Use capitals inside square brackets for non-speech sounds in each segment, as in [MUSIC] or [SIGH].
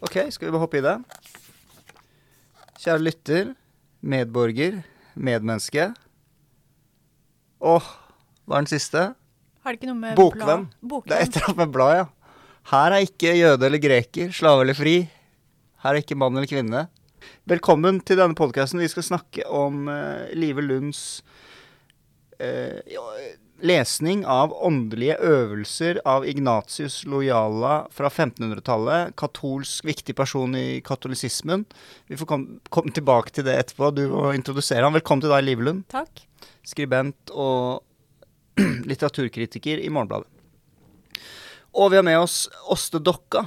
Ok, skal vi bare hoppe i det? Kjære lytter, medborger, medmenneske. Åh, hva er den siste? Har det ikke noe med Bokvenn. blad- Det er Bokvenn. et eller annet med blad, ja. Her er ikke jøde eller greker, slave eller fri. Her er ikke mann eller kvinne. Velkommen til denne podkasten. Vi skal snakke om uh, Live Lunds ja, lesning av åndelige øvelser av Ignatius Loyala fra 1500-tallet. Katolsk viktig person i katolisismen. Vi får komme kom tilbake til det etterpå. Du må introdusere ham. Velkommen til deg, Live Lund Takk. skribent og [CLEARS THROAT] litteraturkritiker i Morgenbladet. Og vi har med oss Åste Dokka.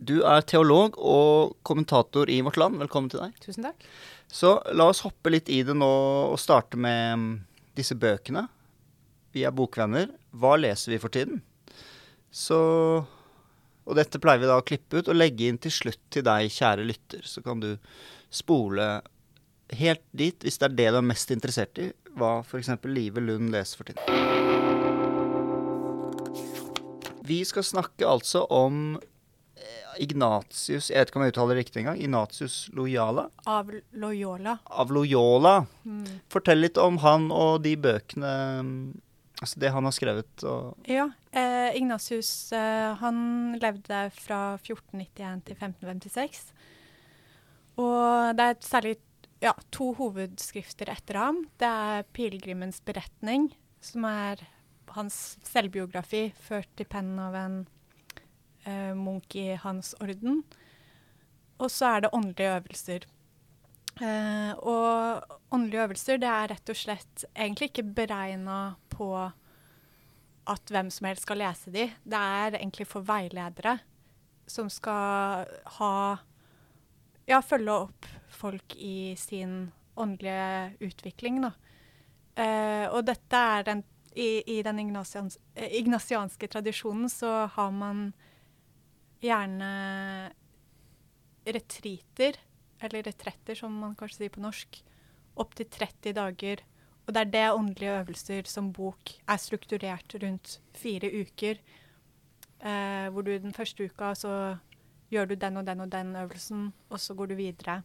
Du er teolog og kommentator i Vårt Land. Velkommen til deg. Tusen takk. Så la oss hoppe litt i det nå og starte med mm, disse bøkene. Vi er bokvenner. Hva leser vi for tiden? Så Og dette pleier vi da å klippe ut og legge inn til slutt til deg, kjære lytter. Så kan du spole helt dit, hvis det er det du er mest interessert i, hva f.eks. Live Lund leser for tiden. Vi skal snakke altså om eh, Ignatius Jeg vet ikke om jeg uttaler det riktig engang. Ignatius Loyala Av Loyola. av Loyola. Mm. Fortell litt om han og de bøkene Altså det han har skrevet. Og, Ja. Eh, Ignatius eh, han levde fra 1491 til 1556. Og det er særlig ja, to hovedskrifter etter ham. Det er 'Pilegrimens beretning', som er hans selvbiografi ført i pennen av en eh, munk i hans orden. Og så er det 'Åndelige øvelser'. Eh, og åndelige øvelser det er rett og slett egentlig ikke beregna på at hvem som helst skal lese de. Det er egentlig for veiledere som skal ha Ja, følge opp folk i sin åndelige utvikling, da. Eh, og dette er den I, i den ignasians, eh, ignasianske tradisjonen så har man gjerne retriter, eller retretter som man kanskje sier på norsk, opptil 30 dager. Og det er det åndelige øvelser som bok er strukturert rundt fire uker. Eh, hvor du den første uka så gjør du den og den og den øvelsen, og så går du videre.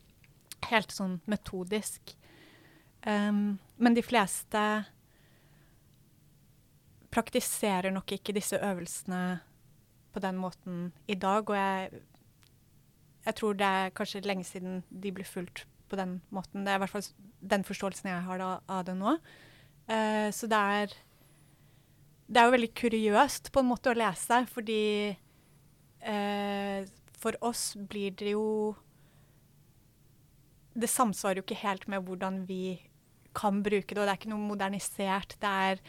Helt sånn metodisk. Um, men de fleste praktiserer nok ikke disse øvelsene på den måten i dag, og jeg, jeg tror det er kanskje lenge siden de ble fulgt på den måten. Det er i hvert fall den forståelsen jeg har da, av det nå. Uh, så det er Det er jo veldig kuriøst på en måte å lese, fordi uh, for oss blir det jo Det samsvarer jo ikke helt med hvordan vi kan bruke det, og det er ikke noe modernisert. Det, er,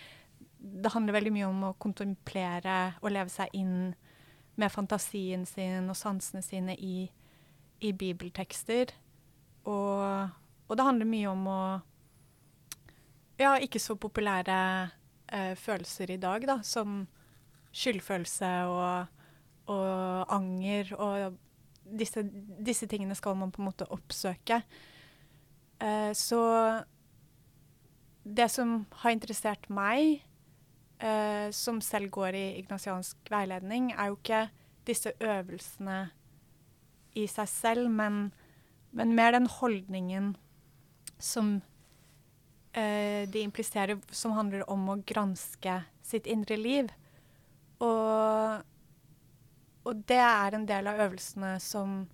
det handler veldig mye om å kontemplere og leve seg inn med fantasien sin og sansene sine i, i bibeltekster. Og, og det handler mye om å Ja, ikke så populære eh, følelser i dag, da, som skyldfølelse og, og anger og disse, disse tingene skal man på en måte oppsøke. Eh, så det som har interessert meg, eh, som selv går i ignasiansk veiledning, er jo ikke disse øvelsene i seg selv, men, men mer den holdningen som eh, de impliserer, som handler om å granske sitt indre liv. Og, og det er en del av øvelsene som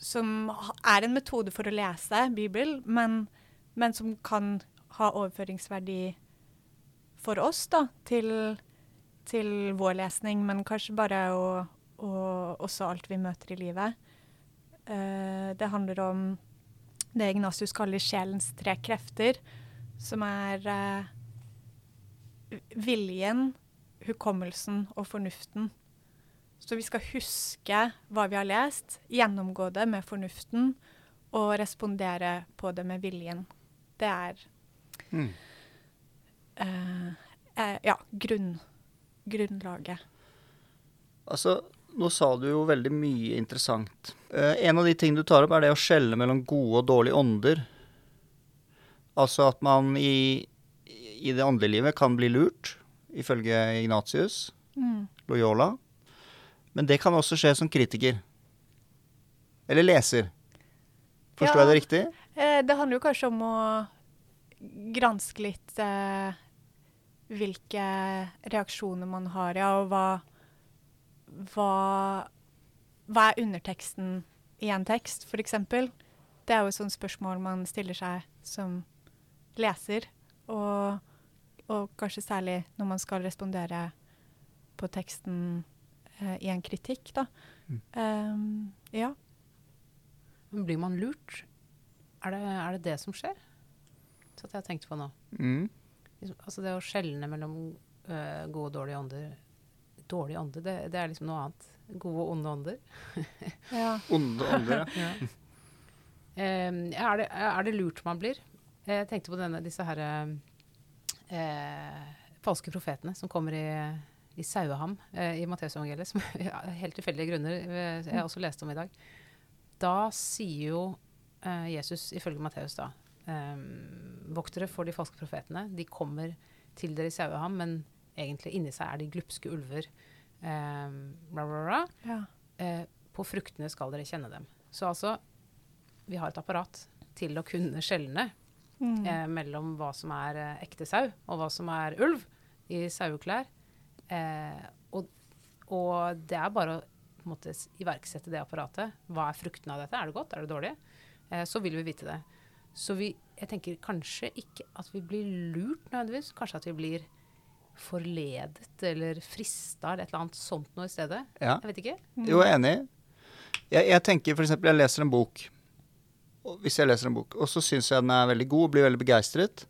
som er en metode for å lese Bibelen, men, men som kan ha overføringsverdi for oss da, til, til vår lesning, men kanskje bare og, og også alt vi møter i livet. Uh, det handler om det Ignatius kaller sjelens tre krefter, som er uh, viljen, hukommelsen og fornuften. Så vi skal huske hva vi har lest, gjennomgå det med fornuften og respondere på det med viljen. Det er Mm. uh, ja, grunn, grunnlaget. Altså, nå sa du jo veldig mye interessant. Eh, en av de tingene du tar opp, er det å skjelle mellom gode og dårlige ånder. Altså at man i, i det åndelige livet kan bli lurt, ifølge Ignatius, Mm. Loyola. Men det kan også skje som kritiker. Eller leser. Forstår Ja. jeg det riktig? Eh, det handler jo kanskje om å granske litt eh, hvilke reaksjoner man har, ja, og hva, hva Hva er underteksten i en tekst, f.eks.? Det er jo et sånt spørsmål man stiller seg som leser, og, og kanskje særlig når man skal respondere på teksten eh, i en kritikk, da. Mm. Um, ja. Men blir man lurt? Er det, er det det som skjer? Så at jeg har tenkt på nå. Mm. Liksom, altså det å skjelne mellom øh, gode og dårlige ånder Dårlige ånder, det, det er liksom noe annet. Gode og onde ånder. [LAUGHS] ja. Onde ånder, ja. [LAUGHS] um, er, det, er det lurt man blir? Jeg tenkte på denne, disse her eh, falske profetene som kommer i, i Saueham eh, i Matteusevangeliet, som [LAUGHS] av helt tilfeldige grunner eh, jeg også leste om i dag. Da sier jo eh, Jesus, ifølge Matteus, da eh, Voktere for de falske profetene. De kommer til dere i Saueham, men egentlig inni seg er de glupske ulver. Eh, bla, bla, bla. ja. Eh, på fruktene skal dere kjenne dem. Så altså, vi har et apparat til å kunne skjelne Mm. eh, mellom hva som er eh, ekte sau, og hva som er ulv i saueklær. Eh, og, og det er bare å måte, iverksette det apparatet. Hva er fruktene av dette? Er det godt? Er det dårlig? Eh, så vil vi vite det. Så vi, jeg tenker kanskje ikke at vi blir lurt nødvendigvis. Kanskje at vi blir forledet eller frista eller et eller annet sånt noe i stedet. ja. Jeg vet ikke. Jo, jeg er enig. Jeg, jeg tenker f.eks. jeg leser en bok. Og hvis jeg leser en bok, og så syns jeg den er veldig god, blir veldig begeistret.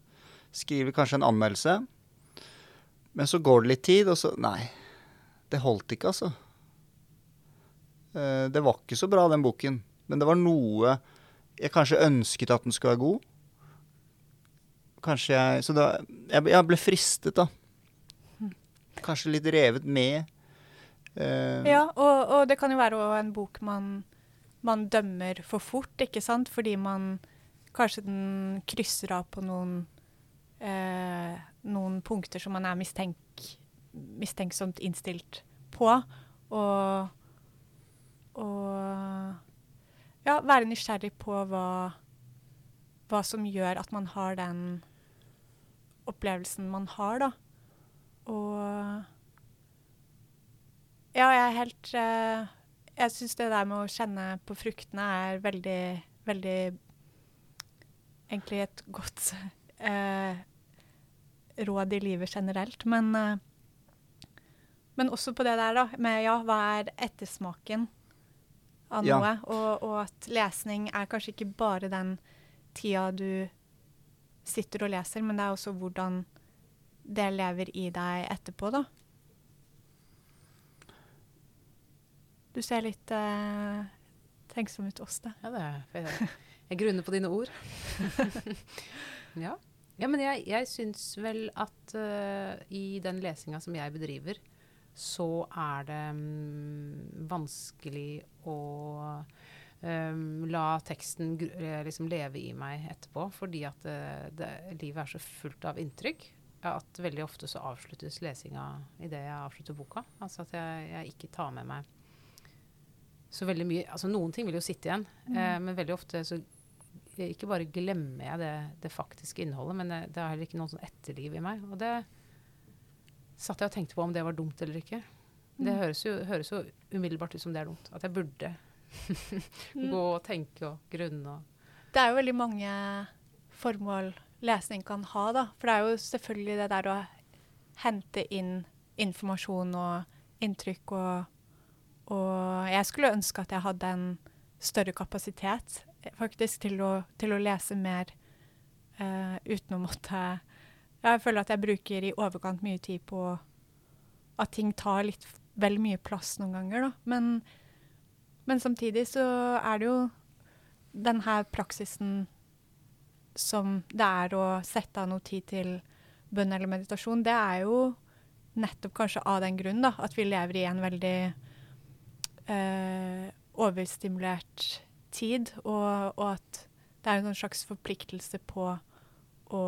Skriver kanskje en anmeldelse. Men så går det litt tid, og så Nei. Det holdt ikke, altså. Eh, Det var ikke så bra, den boken. Men det var noe jeg kanskje ønsket at den skulle være god. Kanskje jeg Så da Jeg, jeg ble fristet, da. Kanskje litt revet med. Uh, Ja, og, og det kan jo være en bok man, man dømmer for fort, ikke sant? Fordi man kanskje den krysser av på noen, uh, noen punkter som man er mistenk, mistenksomt innstilt på. Og, og ja, være nysgjerrig på hva, hva som gjør at man har den opplevelsen man har, da. Og ja, jeg er helt eh, Jeg syns det der med å kjenne på fruktene er veldig, veldig Egentlig et [LAUGHS] godt eh, råd i livet generelt. Men, eh, men også på det der, da, med ja, hva er ettersmaken av Ja. noe? Og, og at lesning er kanskje ikke bare den tida du sitter og leser, men det er også hvordan det lever i deg etterpå, da. Du ser litt eh, tenksom ut, Åste. Ja, det er, jeg, jeg grunner på dine ord. [LAUGHS] ja. ja, men jeg, jeg syns vel at uh, i den lesinga som jeg bedriver, så er det um, vanskelig å um, la teksten eh, liksom leve i meg etterpå, fordi at det, det, livet er så fullt av inntrykk. At veldig ofte så avsluttes lesinga idet jeg avslutter boka. Altså at jeg, jeg ikke tar med meg så veldig mye Altså noen ting vil jo sitte igjen, eh, men veldig ofte så ikke bare glemmer jeg det, det faktiske innholdet, men det, det er heller ikke noe sånn etterliv i meg. Og det satt jeg og tenkte på om det var dumt eller ikke. Det høres jo, høres jo umiddelbart ut som det er dumt. At jeg burde [LAUGHS] gå og tenke og grunne og Det er jo veldig mange formål lesning kan ha, da. For det er jo selvfølgelig det der å hente inn informasjon og inntrykk og Og jeg skulle ønske at jeg hadde en større kapasitet faktisk til å, til å lese mer uh, uten å måtte Jeg føler at jeg bruker i overkant mye tid på at ting tar litt vel mye plass noen ganger, da. Men, men samtidig så er det jo den her praksisen som det er å sette av noe tid til bønn eller meditasjon, det er jo nettopp kanskje av den grunn at vi lever i en veldig eh, overstimulert tid, og, og at det er en slags forpliktelse på å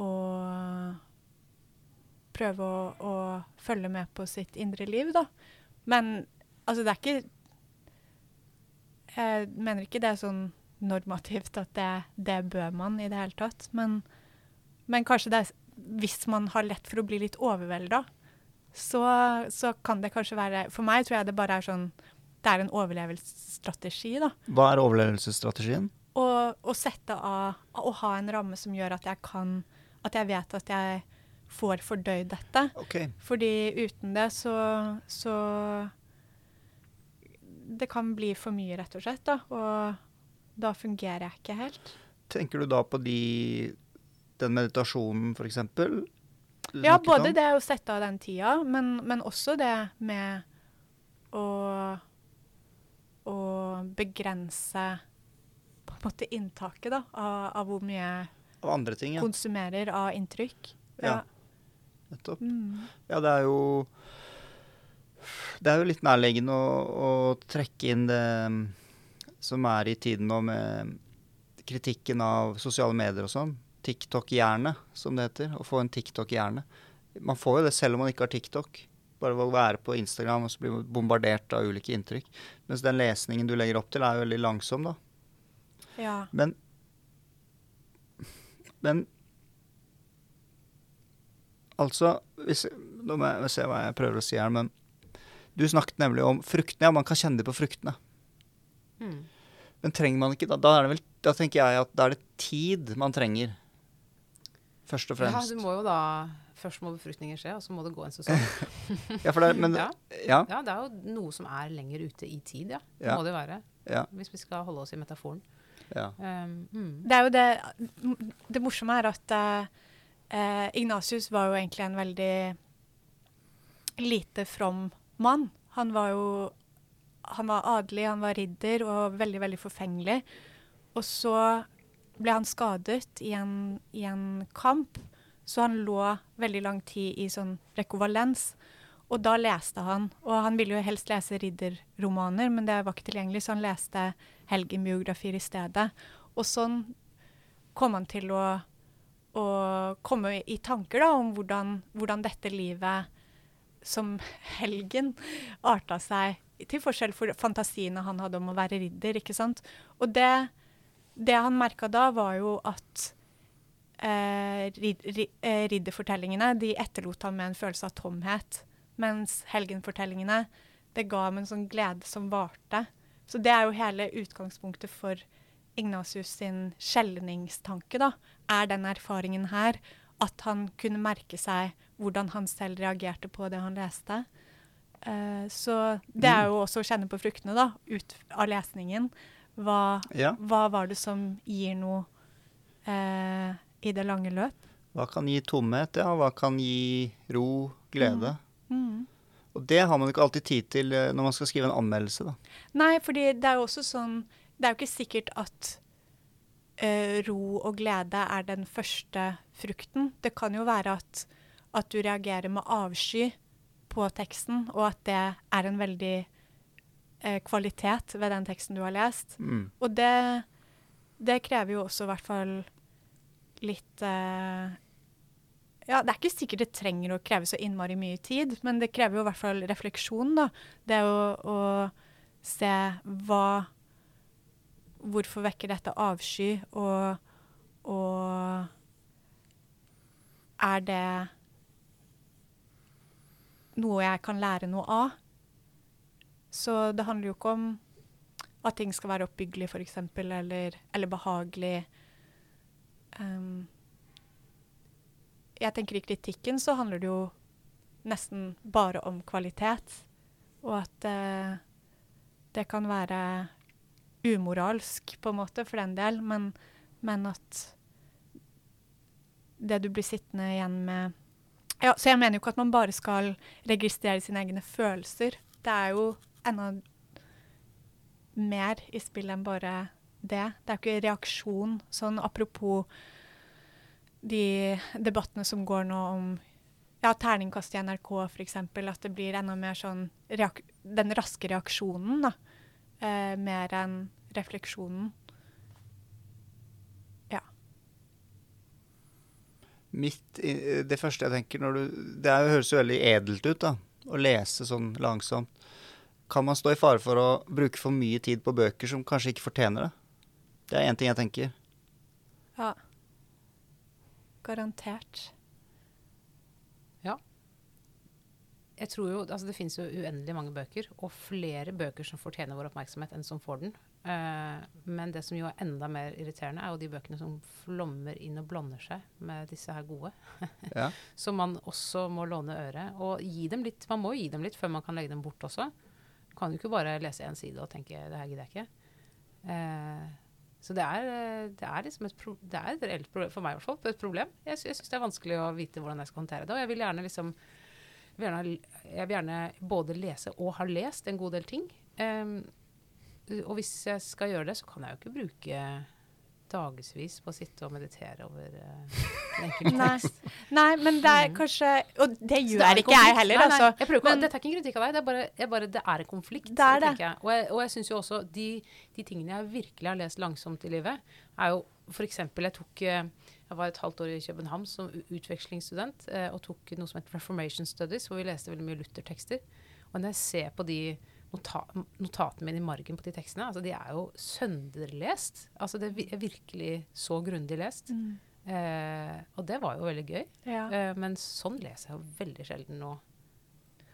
å prøve å, å følge med på sitt indre liv, da. Men altså, det er ikke jeg mener ikke det er sånn normativt at det, det bør man i det hele tatt. Men, men kanskje det hvis man har lett for å bli litt overvelda, så, så kan det kanskje være For meg tror jeg det bare er sånn Det er en overlevelsesstrategi, da. Hva er overlevelsesstrategien? Å, å sette av Å ha en ramme som gjør at jeg kan At jeg vet at jeg får fordøyd dette. Ok. Fordi uten det så, så Det kan bli for mye, rett og slett. da, Og da fungerer jeg ikke helt. Tenker du da på de, den meditasjonen, f.eks.? Ja, både det å sette av den tida, men, men også det med å, å begrense på en måte inntaket da, av, av hvor mye Av andre ting, ja. konsumerer av inntrykk. Ja. Nettopp. Mm. Ja, det er jo Det er jo litt nærliggende å, å trekke inn det som er i tiden nå med kritikken av sosiale medier og sånn. TikTok-hjerne, som det heter. Å få en TikTok-hjerne. Man får jo det selv om man ikke har TikTok. Bare ved å være på Instagram og så blir man bombardert av ulike inntrykk. Mens den lesningen du legger opp til, er jo veldig langsom, da. ja. Men Men Altså hvis, Nå må jeg se hva jeg prøver å si her, men du snakket nemlig om fruktene. Ja, man kan kjenne det på fruktene. Mm. Men trenger man ikke da? Da, er det vel, da tenker jeg at da er det tid man trenger. Først og Ja, fremst. du må jo da Først må befruktningen skje, og så må det gå en sesong. [LAUGHS] Ja, for det, men, [LAUGHS] Ja. ja, Ja, det er jo noe som er lenger ute i tid, ja. Det Ja. må det jo være. ja, Hvis vi skal holde oss i metaforen. ja. Um, mm. Det er jo det Det morsomme er at uh, eh, Ignatius var jo egentlig en veldig lite from mann. Han var jo Han var adelig, han var ridder og veldig, veldig forfengelig. Og så ble han skadet i en, i en kamp, så han lå veldig lang tid i sånn rekovalens. Og da leste han, og han ville jo helst lese ridderromaner, men det var ikke tilgjengelig, så han leste helgenbiografier i stedet. Og sånn kom han til å, å komme i tanker da, om hvordan, hvordan dette livet som helgen arta seg, til forskjell for fantasiene han hadde om å være ridder. ikke sant? Og det, det han merka da, var jo at eh, eh, ridderfortellingene de etterlot han med en følelse av tomhet. Mens helgenfortellingene det ga ham en sånn glede som varte. Så det er jo hele utgangspunktet for Ignatius sin skjelningstanke. da, Er den erfaringen her at han kunne merke seg hvordan han selv reagerte på det han leste. Eh, så det er jo også å kjenne på fruktene, da, ut av lesningen. Hva, ja. hva var det som gir noe eh, i det lange løp? Hva kan gi tomhet? Ja, hva kan gi ro, glede? Mm. Og det har man ikke alltid tid til eh, når man skal skrive en anmeldelse, da. Nei, fordi det er jo også sånn Det er jo ikke sikkert at eh, ro og glede er den første frukten. Det kan jo være at, at du reagerer med avsky på teksten, og at det er en veldig eh, kvalitet ved den teksten du har lest. Mm. Og det, det krever jo også i hvert fall litt eh, Ja, det er ikke sikkert det trenger å kreve så innmari mye tid, men det krever jo i hvert fall refleksjon, da. Det å, å se hva Hvorfor vekker dette avsky, og, og er det noe jeg kan lære noe av? Så det handler jo ikke om at ting skal være oppbyggelig, f.eks., eller, eller behagelig. Um, jeg tenker I kritikken så handler det jo nesten bare om kvalitet. Og at uh, det kan være umoralsk, på en måte, for den del, men, men at det du blir sittende igjen med ja, Så jeg mener jo ikke at man bare skal registrere sine egne følelser. Det er jo enda mer i spill enn bare det. Det er jo ikke reaksjon. Sånn apropos de debattene som går nå om ja, terningkast i NRK f.eks. At det blir enda mer sånn den raske reaksjonen, da. Eh, mer enn refleksjonen. Ja. Mitt, i- det første jeg tenker når du Det er, høres jo veldig edelt ut, da. Å lese sånn langsomt. kan man stå i fare for å bruke for mye tid på bøker som kanskje ikke fortjener det. Det er én ting jeg tenker. Ja. Garantert. Ja. Jeg tror jo, altså Det finnes jo uendelig mange bøker, og flere bøker som fortjener vår oppmerksomhet enn som får den. Eh, men det som jo er enda mer irriterende, er jo de bøkene som flommer inn og blander seg med disse her gode. [LAUGHS] Ja. som man også må låne øret. Og gi dem litt, man må gi dem litt før man kan legge dem bort også. Kan jo ikke bare lese én side og tenke 'det her gidder jeg ikke'. Eh, så det er, det er liksom et, pro det er et reelt problem, for meg i hvert fall, et problem. Jeg, sy- jeg syns det er vanskelig å vite hvordan jeg skal håndtere det. Og jeg vil gjerne liksom jeg vil gjerne, jeg vil gjerne både lese og ha lest en god del ting. Em, og hvis jeg skal gjøre det, så kan jeg jo ikke bruke dagevis på å sitte og meditere over uh, en enkelt [LAUGHS] Nei. tekst. Nei, men det er Mhm. kanskje Og det gjør det ikke jeg heller, Nei, nei, altså. jeg prøver Men- dette er ikke en kritikk av deg, det er bare, jeg bare det er en konflikt. Det er det. Jeg. Og jeg, og jeg syns jo også de, de tingene jeg virkelig har lest langsomt i livet, er jo f.eks. jeg tok eh, jeg var et halvt år i København som utvekslingsstudent eh, og tok noe som het Reformation Studies, hvor vi leste veldig mye Luther-tekster. Og når jeg ser på de nota notatene mine i margen på de tekstene, altså de er jo sønderlest. Altså det er virkelig så grundig lest. Mm. Eh, og det var jo veldig gøy. Ja. Eh, men sånn leser jeg jo veldig sjelden nå.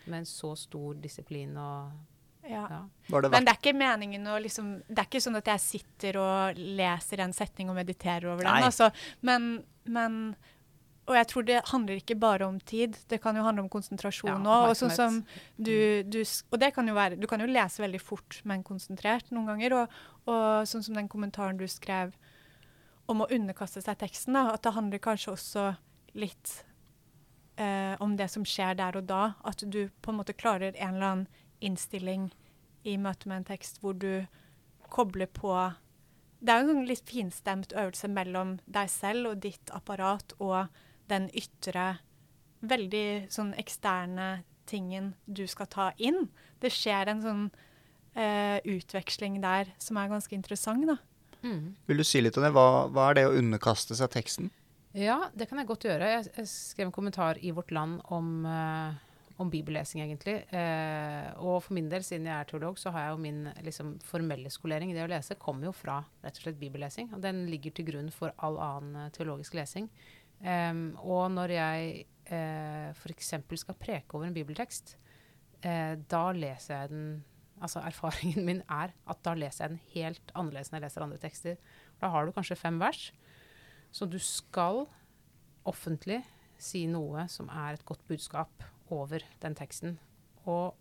Med en så stor disiplin og ja. ja. Det Men det er ikke meningen å liksom Det er ikke sånn at jeg sitter og leser en setning og mediterer over den. Altså. Men, men Og jeg tror det handler ikke bare om tid. Det kan jo handle om konsentrasjon Ja, og sånn som du, du Og det kan jo være Du kan jo lese veldig fort, men konsentrert noen ganger. Og, og sånn som den kommentaren du skrev om å underkaste seg teksten, da, at det handler kanskje også litt eh, om det som skjer der og da. At du på en måte klarer en eller annen innstilling i møte med en tekst hvor du kobler på Det er jo en sånn litt finstemt øvelse mellom deg selv og ditt apparat og den ytre, veldig sånn eksterne tingen du skal ta inn. Det skjer en sånn eh, utveksling der som er ganske interessant, da. Mm. Vil du si litt om det? Hva, hva er det å underkaste seg teksten? Ja, det kan jeg godt gjøre. Jeg, jeg skrev en kommentar i Vårt Land om, eh, om bibellesing, egentlig. Eh, og for min del, siden jeg er teolog, så har jeg jo min liksom, formelle skolering i det å lese kommer jo fra rett og slett bibellesing. Og den ligger til grunn for all annen eh, teologisk lesing. Em, og når jeg uh, f.eks. skal preke over en bibeltekst, uh, da leser jeg den Altså erfaringen min er at da leser jeg den helt annerledes enn jeg leser andre tekster. Da har du kanskje fem vers. Så du skal offentlig si noe som er et godt budskap over den teksten. Og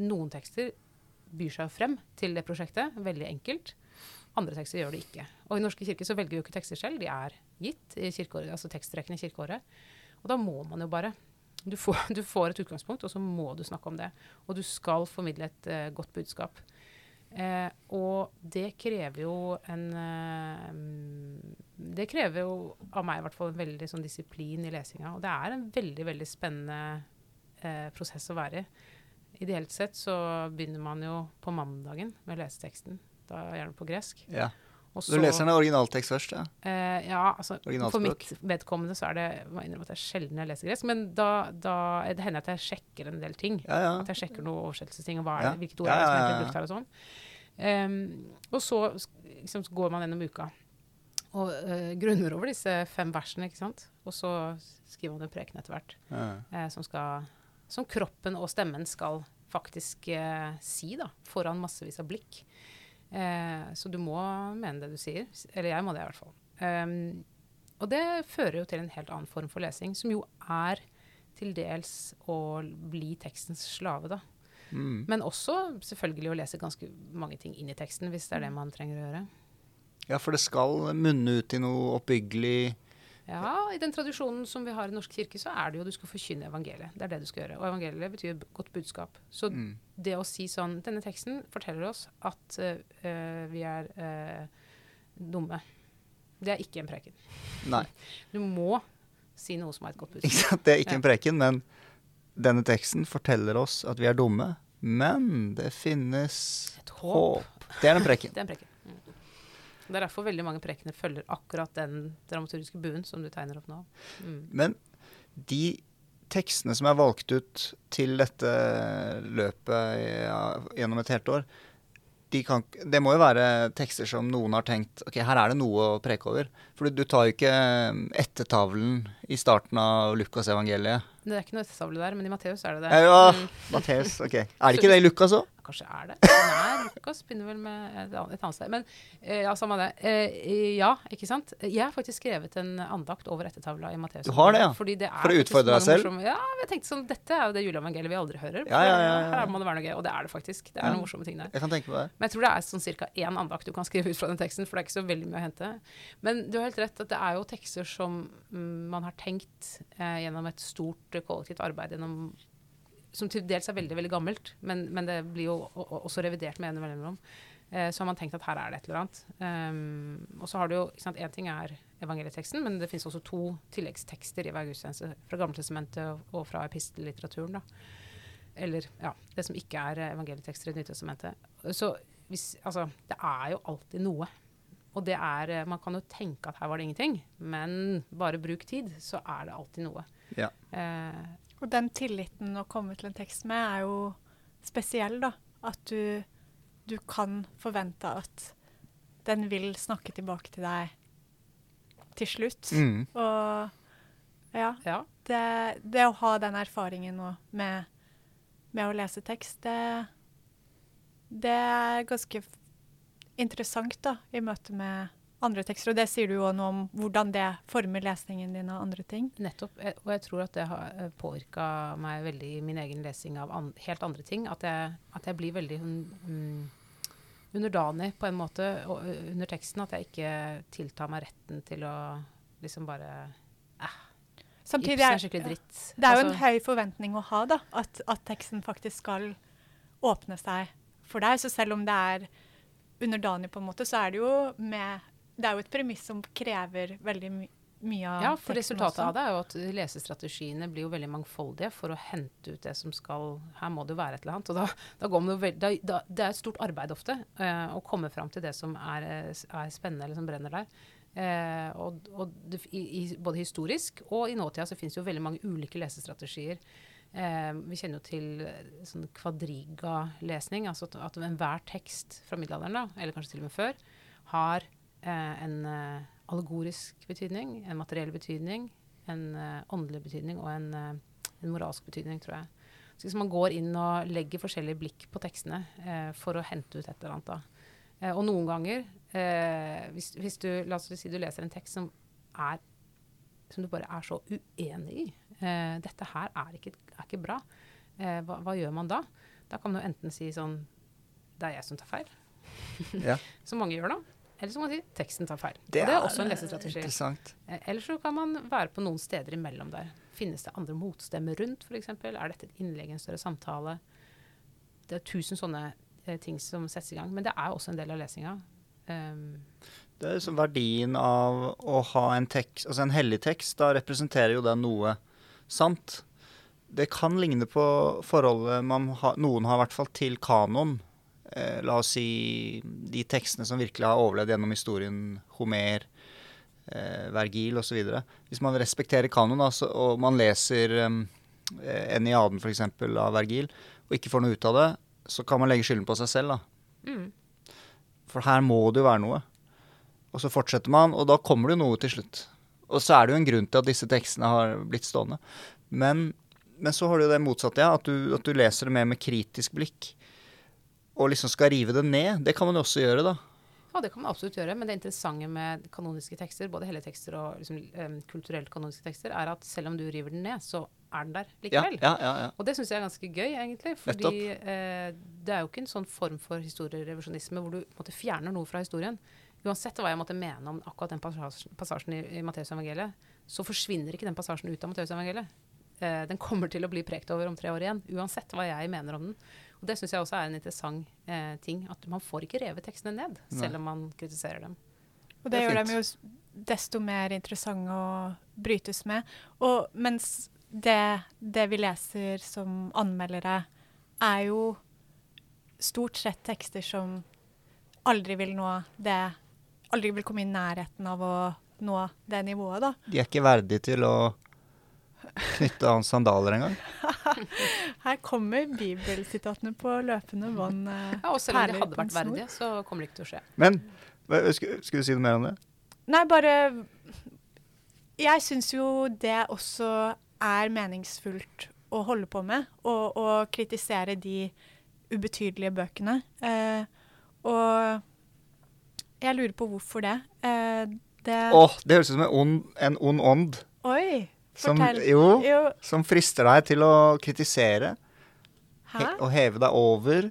noen tekster byr seg frem til det prosjektet, veldig enkelt. Andre tekster gjør det ikke. Og i Norske kirke så velger vi jo ikke tekster selv, de er gitt i kirkeåret, altså tekstrekkene i kirkeåret. Og da må man jo bare. Du får, [LAUGHS] du får et utgangspunkt, og så må du snakke om det. Og du skal formidle et uh, godt budskap. Eh, og det krever jo en eh, Det krever jo av meg i hvert fall en veldig sånn disiplin i lesinga. Og det er en veldig, veldig spennende eh, prosess å være i. Ideelt sett så begynner man jo på mandagen med å lese teksten. Da gjerne på gresk. Ja. Så du leser den originaltekst først, ja? Eh, ja, altså for mitt vedkommende så er det må jeg innrømme at det er sjelden jeg leser gresk. Men da, da det hender at jeg sjekker en del ting. Ja, ja. At jeg sjekker noen oversettelsesting, og hva er det, hvilket ord er det som er brukt her, og sånn. Um, og så liksom, så går man gjennom uka og uh, grunner over disse fem versene, ikke sant. Og så skriver man en preken etter hvert, eh, som, skal, som kroppen og stemmen skal faktisk uh, si, da, foran massevis av blikk. Eh, så du må mene det du sier. Eller jeg må det i hvert fall. Ehm, og det fører jo til en helt annen form for lesing, som jo er til dels å bli tekstens slave, da. Mm. Men også selvfølgelig å lese ganske mange ting inn i teksten, hvis det er det man trenger å gjøre. ja, for det skal munne ut i noe oppbyggelig Ja, i den tradisjonen som vi har i Norsk kirke, så er det jo du skal forkynne evangeliet. Det er det du skal gjøre. Og evangeliet betyr godt budskap. Så mm. det å si sånn Denne teksten forteller oss at eh, vi er uh, dumme. Det er ikke en preken. Nei, [LAUGHS] Du må si noe som er et godt budskap. det er ikke en preken, men denne teksten forteller oss at vi er dumme. Men det finnes Et håp. håp. Det er en preken. [LAUGHS] Det er en preken. Det er derfor veldig mange prekener følger akkurat den dramaturgiske buen som du tegner opp nå. Mm. Men de tekstene som er valgt ut til dette løpet ja, gjennom et helt år, de kan, det må jo være tekster som noen har tenkt ok, her er det noe å preke over. For du, du tar jo ikke ettertavlen i starten av Lukas-evangeliet. Det er ikke noe ettertavle der, men i Matteus er det det. Ja, ja. Mm, Matteus, ok. [LAUGHS] Er det ikke det i Lukas òg? Kanskje er det. Nei, Lukas begynner vel med et annet, et annet sted. Men eh, ja, samme det. Eh, ja, ikke sant. Jeg har faktisk skrevet en andakt over ettertavla i Matteus. Du har det, ja? Fordi det er For å utfordre deg selv? morsomme- Ja, jeg tenkte sånn, dette er jo det juleevangeliet vi aldri hører. Ja, ja, ja. Her må det være noe gøy, og det er det faktisk. Det er noen morsomme ting der. Jeg kan tenke på det. Men jeg tror det er sånn cirka én andakt du kan skrive ut fra den teksten, for det er ikke så veldig mye å hente. Men du har helt rett at det er jo tekster som mm, man har tenkt eh, gjennom et stort eh, kollektivt arbeid gjennom som til dels er veldig veldig gammelt, men, men det blir jo også revidert med en mellomrom. Eh, så har man tenkt at her er det et eller annet. Um, og så har du jo Én ting er evangelieteksten, men det finnes også to tilleggstekster i hver gudstjeneste. Fra Gammeltestamentet og, fra epistellitteraturen. da. Eller ja, det som ikke er evangelietekster i Nytestamentet. Så hvis, altså, det er jo alltid noe. Og det er eh, Man kan jo tenke at her var det ingenting, men bare bruk tid, så er det alltid noe. Ja. Eh, Og den tilliten å komme til en tekst med er jo spesiell, da. At du, du kan forvente at den vil snakke tilbake til deg til slutt. Mm. Og ja, ja. det, det å ha den erfaringen nå med, med å lese tekst, det, det er ganske interessant da, i møte med andre tekster. Og det sier du jo noe om hvordan det former lesningen din av andre ting. Nettopp. eh, Og jeg tror at det har påvirka meg veldig i min egen lesing av an helt andre ting. At jeg, at jeg blir veldig um, underdanig på en måte og, ø, under teksten. At jeg ikke tiltar meg retten til å liksom bare Samtidig Ibsen er er skikkelig dritt. Det er jo en Altså, høy forventning å ha, da. At, at teksten faktisk skal åpne seg for deg. Så selv om det er underdanig, på en måte, så er det jo med Det er jo et premiss som krever veldig my mye av Ja, for resultatet også. av det er jo at lesestrategiene blir jo veldig mangfoldige for å hente ut det som skal Her må det jo være et eller annet. Og da, da går man jo veld, da, da, det er et stort arbeid ofte uh, å komme fram til det som er, eh, er spennende, eller som brenner der. Eh, og og det, i, både historisk og i nåtida så finnes det jo veldig mange ulike lesestrategier. Eh, vi kjenner jo til eh, sånn kvadriga-lesning, altså at, at enhver tekst fra middelalderen, da, eller kanskje til og med før, har en eh, allegorisk betydning, en materiell betydning, en eh, åndelig betydning og en, eh, en moralsk betydning, tror jeg. Så hvis man går inn og legger forskjellige blikk på tekstene eh, for å hente ut et eller annet, da. Eh, og noen ganger, eh, hvis, hvis du, la oss si du leser en tekst som er som du bare er så uenig i. Eh, dette her er ikke, er ikke bra. Eh, hva, hva gjør man da? Da kan jo enten si sånn Det er jeg som tar feil. Ja. [LAUGHS] Som mange gjør da. Eller så kan man si teksten tar feil. Det og det er også en lesestrategi. Interessant. Eh, Eller så kan man være på noen steder imellom der. Finnes det andre motstemmer rundt, f.eks.? Er dette et innlegg en større samtale? Det er tusen sånne eh, ting som settes i gang. Men det er også en del av lesinga. Um, Det er liksom verdien av å ha en tekst, altså en hellig tekst. Da representerer jo den noe sant. Det kan ligne på forholdet man ha, noen har i hvert fall til kanon. Eh, la oss si de tekstene som virkelig har overlevd gjennom historien. Homer, eh, Vergil osv. Hvis man respekterer kanon altså, og man leser eh, Eniaden f.eks. av Vergil, og ikke får noe ut av det, så kan man legge skylden på seg selv. da. mm. For her må det jo være noe. Og så fortsetter man, og da kommer det jo noe til slutt. Og så er det jo en grunn til at disse tekstene har blitt stående. Men, men så har du det motsatte, ja. At du, at du leser det mer med kritisk blikk. Og liksom skal rive det ned. Det kan man jo også gjøre, da. Ja, det kan man absolutt gjøre. Men det interessante med kanoniske tekster, både hele tekster og liksom, um, kulturelt kanoniske tekster, er at selv om du river den ned, så er den der likevel. ja, ja, ja. Og det syns jeg er ganske gøy, egentlig. Fordi eh, det er jo ikke en sånn form for historierevisjonisme hvor du måte, fjerner noe fra historien. Uansett hva jeg måtte mene om akkurat den passasjen, passasjen i, i Matteusevangeliet, så forsvinner ikke den passasjen ut av Matteusevangeliet. Eh, den kommer til å bli prekt over om tre år igjen, uansett hva jeg mener om den. Og det syns jeg også er en interessant eh, ting. At man får ikke revet tekstene ned, Nei. selv om man kritiserer dem. Og Det det gjør dem jo desto mer interessante å brytes med. Og mens det, det vi leser som anmeldere, er jo stort sett tekster som aldri vil nå det Aldri vil komme i nærheten av å nå det nivået, da. De er ikke verdige til å knytte an sandaler en gang? [LAUGHS] [LAUGHS] Her kommer bibelsitatene på løpende bånd. eh, Ja, og selv om de hadde vært verdige, så kommer det ikke til å skje. Men skulle, du si noe mer om det? Nei, bare Jeg syns jo det også er meningsfullt å holde på med, og, og kritisere de ubetydelige bøkene. Eh, og jeg lurer på hvorfor det. Eh, det Åh, det høres ut som en ond ånd. Oi! Som, jo, Jo, som frister deg til å kritisere hæ? he, og heve deg over.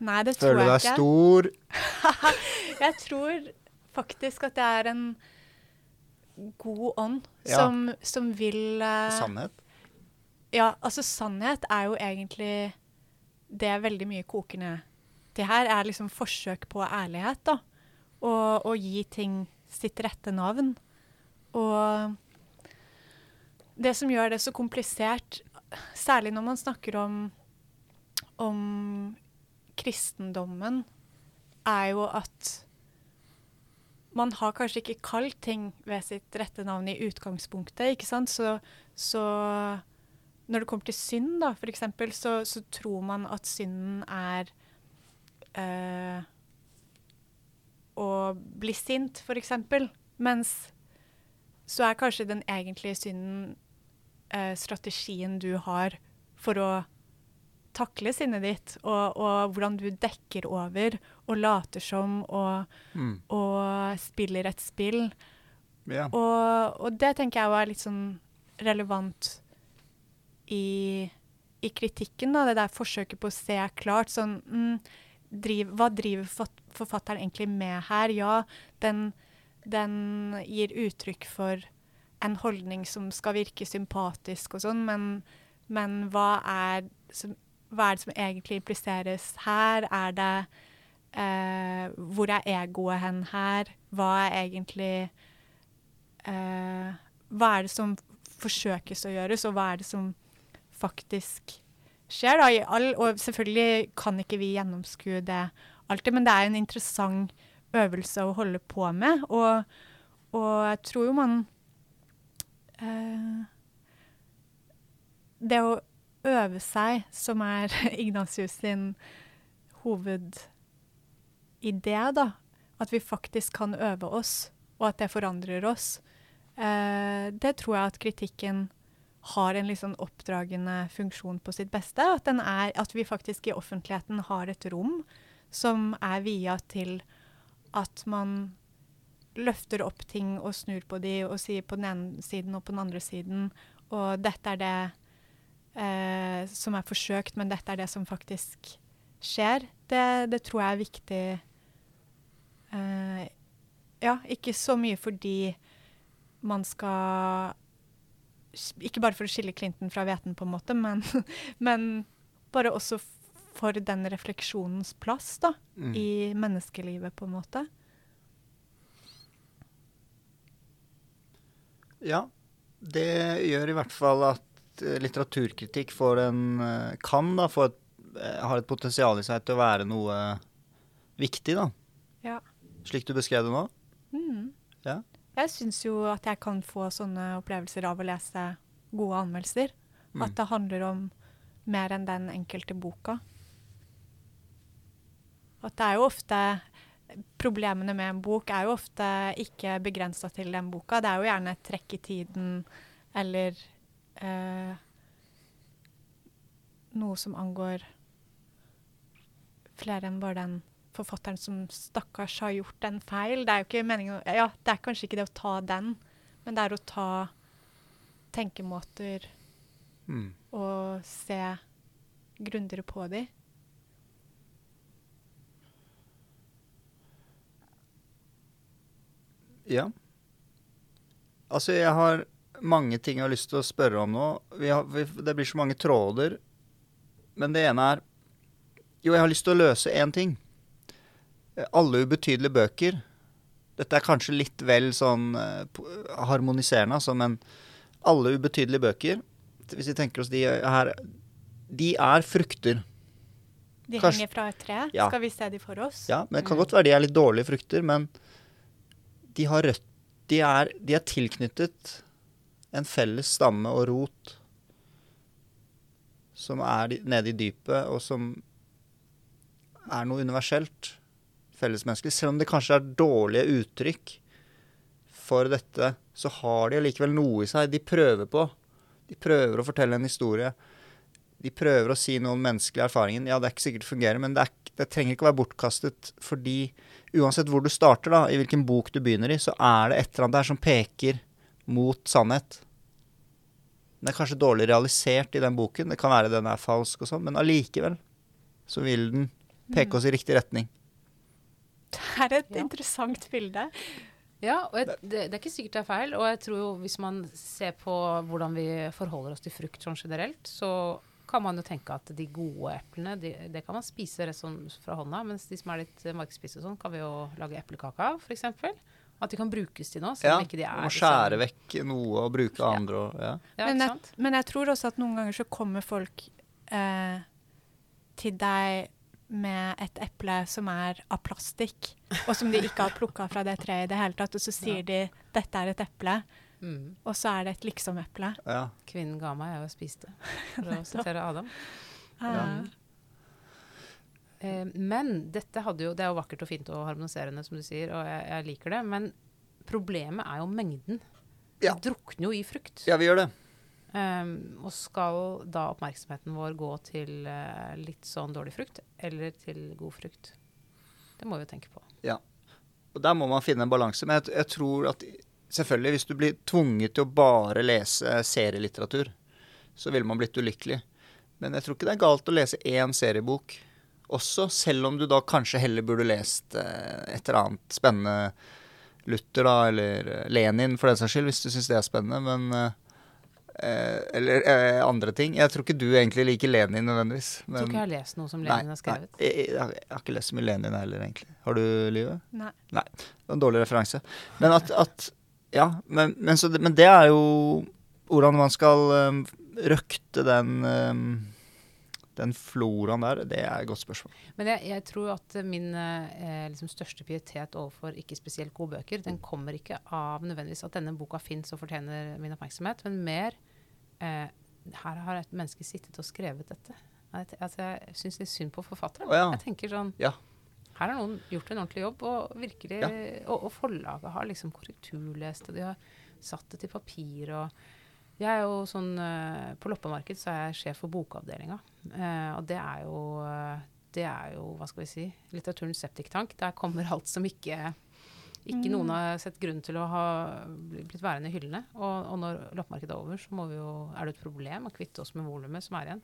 Nei, det tror jeg Føle jeg deg stor. [LAUGHS] Jeg tror faktisk at det er en god ånd Ja. som, som vil uh, Sannhet. Ja, altså sannhet er jo egentlig det veldig mye koker ned til her, er liksom forsøk på ærlighet, da. Og å gi ting sitt rette navn. Og det som gjør det så komplisert, særlig når man snakker om, om kristendommen, er jo at man har kanskje ikke kalt ting ved sitt rette navn i utgangspunktet, ikke sant? Så, så når det kommer til synd, da, eksempel, så, så tror man at synden er øh, å bli sint, eksempel. Mens så er kanskje den egentlige synden eh, strategien du har for å takle sinnet ditt, og, og hvordan du dekker over og later som og, Mm. og spiller et spill. Ja. Og, og det tenker jeg var er litt sånn relevant i, i kritikken, da. Det der forsøket på å se klart sånn mm, driv, Hva driver forfatteren egentlig med her? Ja, den, den gir uttrykk for en holdning som skal virke sympatisk og sånn, men, men hva, er, som, hva er det som egentlig impliseres her? Er det eh, Hvor er egoet hen her? Hva er egentlig eh, Hva er det som forsøkes å gjøres, og hva er det som faktisk skjer? Da, all, og selvfølgelig kan ikke vi gjennomskue det alltid, men det er en interessant øvelse å holde på med. Og, og jeg tror jo man Det å øve seg, som er [LAUGHS] Ignatius sin hovedidé, da, at vi faktisk kan øve oss, og at det forandrer oss, eh, det tror jeg at kritikken har en litt sånn oppdragende funksjon på sitt beste. At, er, at vi faktisk i offentligheten har et rom som er via til at man løfter opp ting og snur på de og sier på den ene siden og på den andre siden. Og dette er det eh, som er forsøkt, men dette er det som faktisk skjer. Det, det tror jeg er viktig. Eh, ja, ikke så mye fordi man skal Ikke bare for å skille Clinton fra hveten, på en måte, men, [LAUGHS] men bare også for den refleksjonens plass da, Mm. i menneskelivet, på en måte. Ja, det gjør i hvert fall at eh, litteraturkritikk får en eh, kan da få et, eh, har et potensial i seg til å være noe viktig, da. Ja. Slik du beskrev det nå. Mm. Ja. Jeg syns jo at jeg kan få sånne opplevelser av å lese gode anmeldelser. Mm. At det handler om mer enn den enkelte boka. At det er jo ofte Problemene med en bok er jo ofte ikke begrensa til den boka. Det er jo gjerne et trekk i tiden eller eh, noe som angår flere enn bare den forfatteren som stakkars har gjort en feil. Det er jo ikke meningen Ja, det er kanskje ikke det å ta den, men det er å ta tenkemåter Mm. og se grundigere på de. Ja. Altså, jeg har mange ting jeg har lyst til å spørre om nå. Vi har, vi, det blir så mange tråder. Men det ene er Jo, jeg har lyst til å løse én ting. Alle ubetydelige bøker. Dette er kanskje litt vel sånn eh, harmoniserende, altså, men alle ubetydelige bøker, hvis vi tenker oss de her De er frukter. De Kanskje- henger fra et tre. Ja. Skal vi se de for oss? Ja, men det kan Mm. godt være de er litt dårlige frukter, men de har rødt De er, de er tilknyttet en felles stamme og rot som er nede i dypet, og som er noe universelt fellesmenneskelig. Selv om det kanskje er dårlige uttrykk for dette, så har de allikevel noe i seg. De prøver på. De prøver å fortelle en historie. De prøver å si noe om menneskelig erfaring. Ja, det er ikke sikkert det fungerer, men det, er, det trenger ikke å være bortkastet fordi uansett hvor du starter, da, i hvilken bok du begynner i, så er det et eller annet der som peker mot sannhet. Den er kanskje dårlig realisert i den boken. Det kan være den er falsk og sånn, men allikevel så vil den peke oss i riktig retning. Det er et Ja. interessant bilde. Ja, og jeg, det, det er ikke sikkert det er feil. Og jeg tror jo hvis man ser på hvordan vi forholder oss til frukt sånn generelt, så kan man jo tenke at de gode eplene, de, det kan man spise rett sånn fra hånda. Mens de som er litt eh, og sånn, kan vi jo lage eplekake av, f.eks. At de kan brukes til noe. Selv Ja, ikke de er må skjære liksom- vekk noe og bruke Ja. andre og ja. Ja, men, jeg, men jeg tror også at noen ganger så kommer folk eh, til deg med et eple som er av plastikk, og som de ikke har plukka fra det treet i det hele tatt, og så sier de 'dette er et eple', Mm. og så er det et liksom-eple. ja. Kvinnen ga meg, jeg spiste. [LAUGHS] For å sitere Adam. Ja. Eh, men dette hadde jo, det er jo vakkert og fint og harmoniserende, som du sier, og jeg, jeg liker det. Men problemet er jo mengden. Ja. Vi drukner jo i frukt. ja, vi gjør det. Um, og skal da oppmerksomheten vår gå til uh, litt sånn dårlig frukt, eller til god frukt? Det må vi jo tenke på. Ja. Og Der må man finne en balanse. Men jeg, jeg tror at selvfølgelig, hvis du blir tvunget til å bare lese serielitteratur, så ville man blitt ulykkelig. Men jeg tror ikke det er galt å lese én seriebok også, selv om du da kanskje heller burde lest eh, et eller annet spennende Luther, da, eller eh, Lenin for den saks skyld, hvis du syns det er spennende. Men eh, eh, Eller eh, andre ting. Jeg tror ikke du egentlig liker Lenin nødvendigvis. Jeg tror ikke jeg har lest noe som Lenin har skrevet. Nei, jeg, jeg, jeg har ikke lest så mye Lenin heller, egentlig. Har du, Livet? nei. Det var en dårlig referanse. Men at, at Ja, men, men, så men det er jo hvordan man skal um, røkte den um, den floraen der, det er et godt spørsmål. Men jeg, jeg tror at min eh, liksom største pietet overfor ikke spesielt gode bøker, den kommer ikke av nødvendigvis at denne boka fins og fortjener min oppmerksomhet, men mer eh, Her har et menneske sittet og skrevet dette. Jeg, altså, jeg syns litt synd på forfatteren. Oh, ja. Jeg tenker sånn Ja. Her har noen gjort en ordentlig jobb, og virkelig Ja. og, og forlaget har liksom korrekturlest, og de har satt det til papir og jeg er jo sånn, eh, På loppemarked så er jeg sjef for bokavdelinga. Eh, og det er jo eh, det er jo, hva skal vi si, litteraturens septiktank. Der kommer alt som ikke ikke Mm. noen har sett grunn til å ha blitt værende i hyllene. Og, og når loppemarkedet er over, så må vi jo, er det et problem å kvitte oss med volumet som er igjen.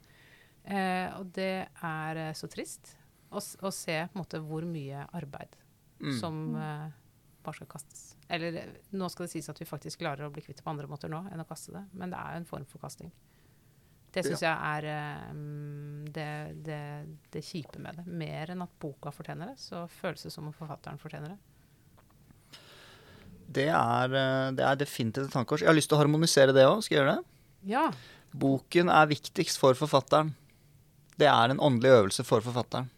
Eh, og det er eh, så trist å, å se måte hvor mye arbeid Mm. som uh, bare skal kastes. Eller eh, nå skal det sies at vi faktisk klarer å bli kvitt det på andre måter nå enn å kaste det, men det er jo en form for kasting. Det syns jeg er mm, det, det, det kjipe med det. Mer enn at boka fortjener det, så føles det som om forfatteren fortjener det. Det er, det er definitivt et tankekors. Jeg har lyst til å harmonisere det òg. Skal jeg gjøre det? Ja. Boken er viktigst for forfatteren. Det er en åndelig øvelse for forfatteren.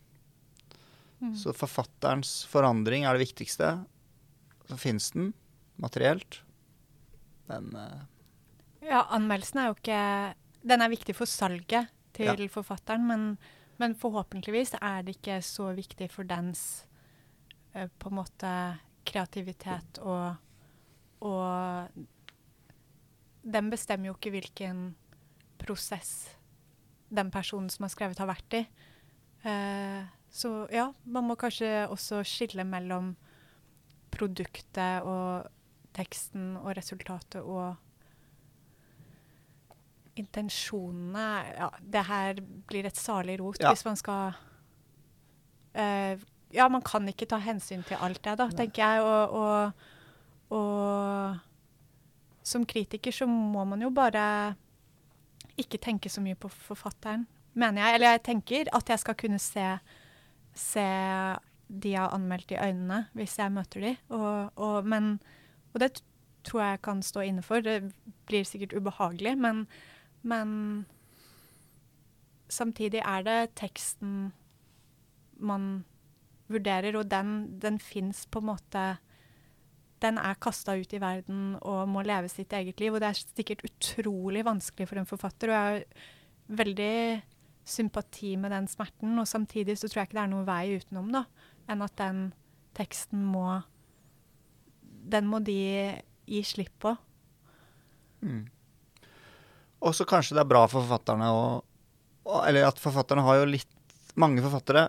Mm. Så forfatterens forandring er det viktigste. Så fins den materielt. Men uh, Ja, anmeldelsen er jo ikke Den er viktig for salget til forfatteren, men, men forhåpentligvis er det ikke så viktig for dens uh, på en måte kreativitet og Og den bestemmer jo ikke hvilken prosess den personen som har skrevet, har vært i. Eh, så ja, man må kanskje også skille mellom produktet og teksten og resultatet og intensjonene Ja, det her blir et salig rot Ja. hvis man skal uh, Ja, man kan ikke ta hensyn til alt det, da, tenker jeg. Og, og, og som kritiker så må man jo bare ikke tenke så mye på forfatteren, mener jeg. Eller jeg tenker at jeg skal kunne se, se de jeg har anmeldt i øynene hvis jeg møter de. Og, og, men, og det tror jeg jeg kan stå inne for. Det blir sikkert ubehagelig, men, men samtidig er det teksten man vurderer, og den, den fins på en måte Den er kasta ut i verden og må leve sitt eget liv, og det er sikkert utrolig vanskelig for en forfatter. Og jeg er veldig sympati med den smerten, og samtidig så tror jeg ikke det er noen vei utenom, da, enn at den teksten må Den må de gi slipp på. Mm. Og så kanskje det er bra for forfatterne å Eller at forfatterne har jo litt Mange forfattere,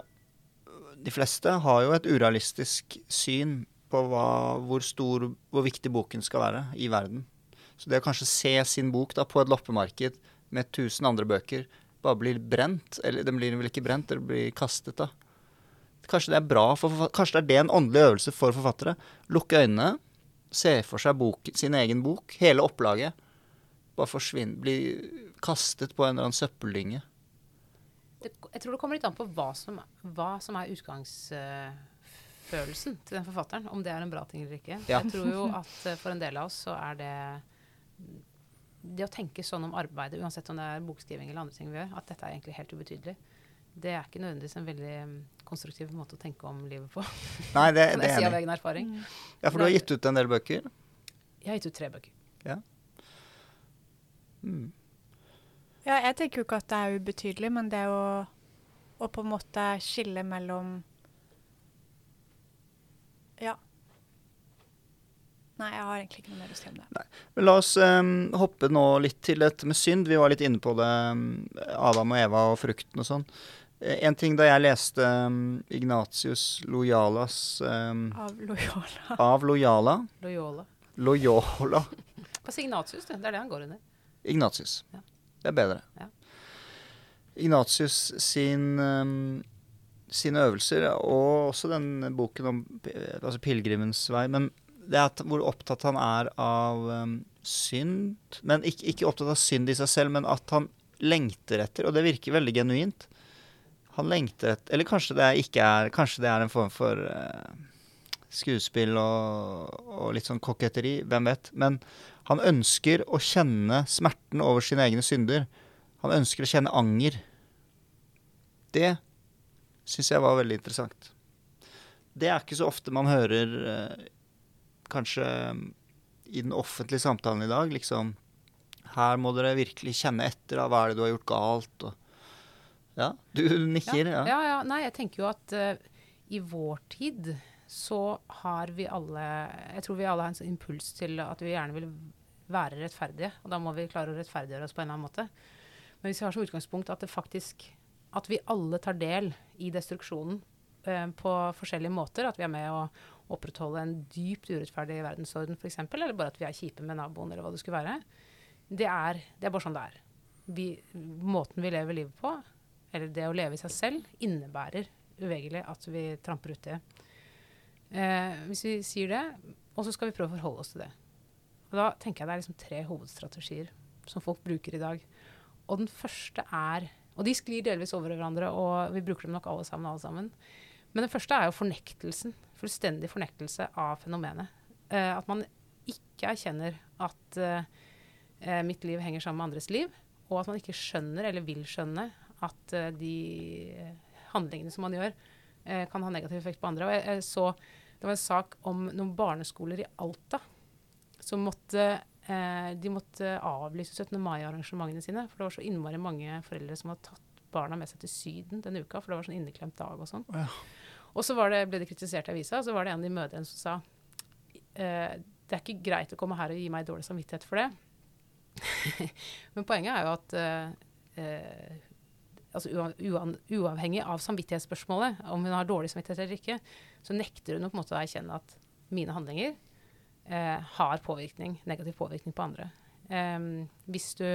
de fleste, har jo et urealistisk syn på hva, hvor stor, hvor viktig boken skal være i verden. Så det å kanskje se sin bok da på et loppemarked med tusen andre bøker bare blir brent, eller den blir vel ikke brent, eller blir kastet, da. Kanskje det er bra for Kanskje det er det en åndelig øvelse for forfattere. Lukke øynene, se for seg bok, sin egen bok, hele opplaget. Bare forsvinne, bli kastet på en eller annen søppeldynge. Jeg tror det kommer litt an på hva som, hva som er utgangsfølelsen til den forfatteren. Om det er en bra ting eller ikke. Ja. Jeg tror jo at eh, for en del av oss så er det Det å tenke sånn om arbeidet, uansett om det er bokskriving eller andre ting vi gjør, at dette er egentlig helt ubetydelig. Det er ikke nødvendigvis en veldig mm, konstruktiv måte å tenke om livet på. [LAUGHS] Nei, det, det jeg er si av enig. egen erfaring. Ja, for du har gitt ut en del bøker. Jeg har gitt ut tre bøker. Mm. Ja, jeg tenker jo ikke at det er ubetydelig, men det å, å på en måte skille mellom Ja. Nei, jeg har egentlig ikke noe mer å si om det. Men la oss um, hoppe nå litt til dette med synd. Vi var litt inne på det. em, Adam og Eva og frukten og sånn. Eh, En ting da jeg leste um, Ignatius Loyalas um, Av Loyola. Av Loyala Loyola. Loyola Pass Ignatius, det. Det er det han går under. Ignatius. Ja. Det er bedre. Ja. Ignatius sin, um, sine øvelser, og også den boken om eh, altså pilegrimens vei, men det er hvor opptatt han er av um, synd. Men ikke, ikke opptatt av synd i seg selv, men at han lengter etter, og det virker veldig genuint. Han lengter etter Eller kanskje det ikke er Kanskje det er en form for uh, skuespill og, og litt sånn koketteri. Hvem vet. Men han ønsker å kjenne smerten over sine egne synder. Han ønsker å kjenne anger. Det syns jeg var veldig interessant. Det er ikke så ofte man hører eh, kanskje eh, i den offentlige samtalen i dag, liksom Her må dere virkelig kjenne etter. Da. Hva er det du har gjort galt? Og, ja, du nikker. Ja. Ja, ja. Nei, jeg tenker jo at uh, i vår tid så har vi alle Jeg tror vi alle har en sånn impuls til at vi gjerne vil være rettferdige. Og da må vi klare å rettferdiggjøre oss på en eller annen måte. Men hvis vi har som utgangspunkt at det faktisk At vi alle tar del i destruksjonen på forskjellige måter. At vi er med å opprettholde en dypt urettferdig verdensorden f.eks. Eller bare at vi er kjipe med naboen, eller hva det skulle være. Det er, det er bare sånn det er. Vi, måten vi lever livet på, eller det å leve i seg selv, innebærer uvegerlig at vi tramper uti. Eh, hvis vi sier det, og så skal vi prøve å forholde oss til det. Og da tenker jeg det er liksom tre hovedstrategier som folk bruker i dag. Og den første er Og de sklir delvis over hverandre, og vi bruker dem nok alle sammen. alle sammen. Men den første er jo fornektelsen. Fullstendig fornektelse av fenomenet. Eh, at man ikke erkjenner at eh, eh, mitt liv henger sammen med andres liv, og at man ikke skjønner, eller vil skjønne, at eh, de handlingene som man gjør, eh, kan ha negativ effekt på andre. Og jeg, jeg så, det var en sak om noen barneskoler i Alta som måtte eh, de måtte avlyse 17. mai-arrangementene sine. For det var så innmari mange foreldre som hadde tatt barna med seg til Syden denne uka. For det var sånn inneklemt dag og sånn. Ja. Og så var det, ble det kritisert i avisa, og så var det en av de mødrene som sa eh, det er ikke greit å komme her og gi meg dårlig samvittighet for det. [LAUGHS] Men poenget er jo at eh, eh, altså uavhengig av samvittighetsspørsmålet, om hun har dårlig samvittighet eller ikke, så nekter hun å på en måte å erkjenne at mine handlinger eh, har påvirkning, negativ påvirkning på andre. Em, hvis du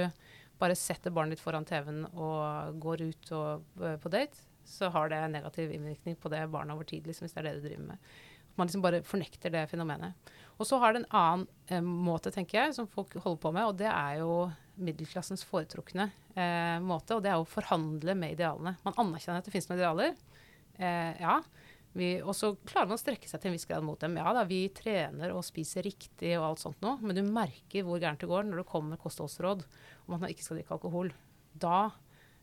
bare setter barnet ditt foran TV-en og går ut og, eh, på date, så har det negativ innvirkning på det barnet over tid, liksom, hvis det er det du driver med. Man liksom bare fornekter det fenomenet. Og så har det en annen eh, måte, tenker jeg, som folk holder på med, og det er jo middelklassens foretrukne eh, måte, og det er å forhandle med idealene. Man anerkjenner at det finnes noen idealer. Eh, ja. Og så klarer man å strekke seg til en viss grad mot dem. Ja da, vi trener og spiser riktig og alt sånt noe, men du merker hvor gærent det går når det kommer kostholdsråd om at man ikke skal drikke alkohol. Da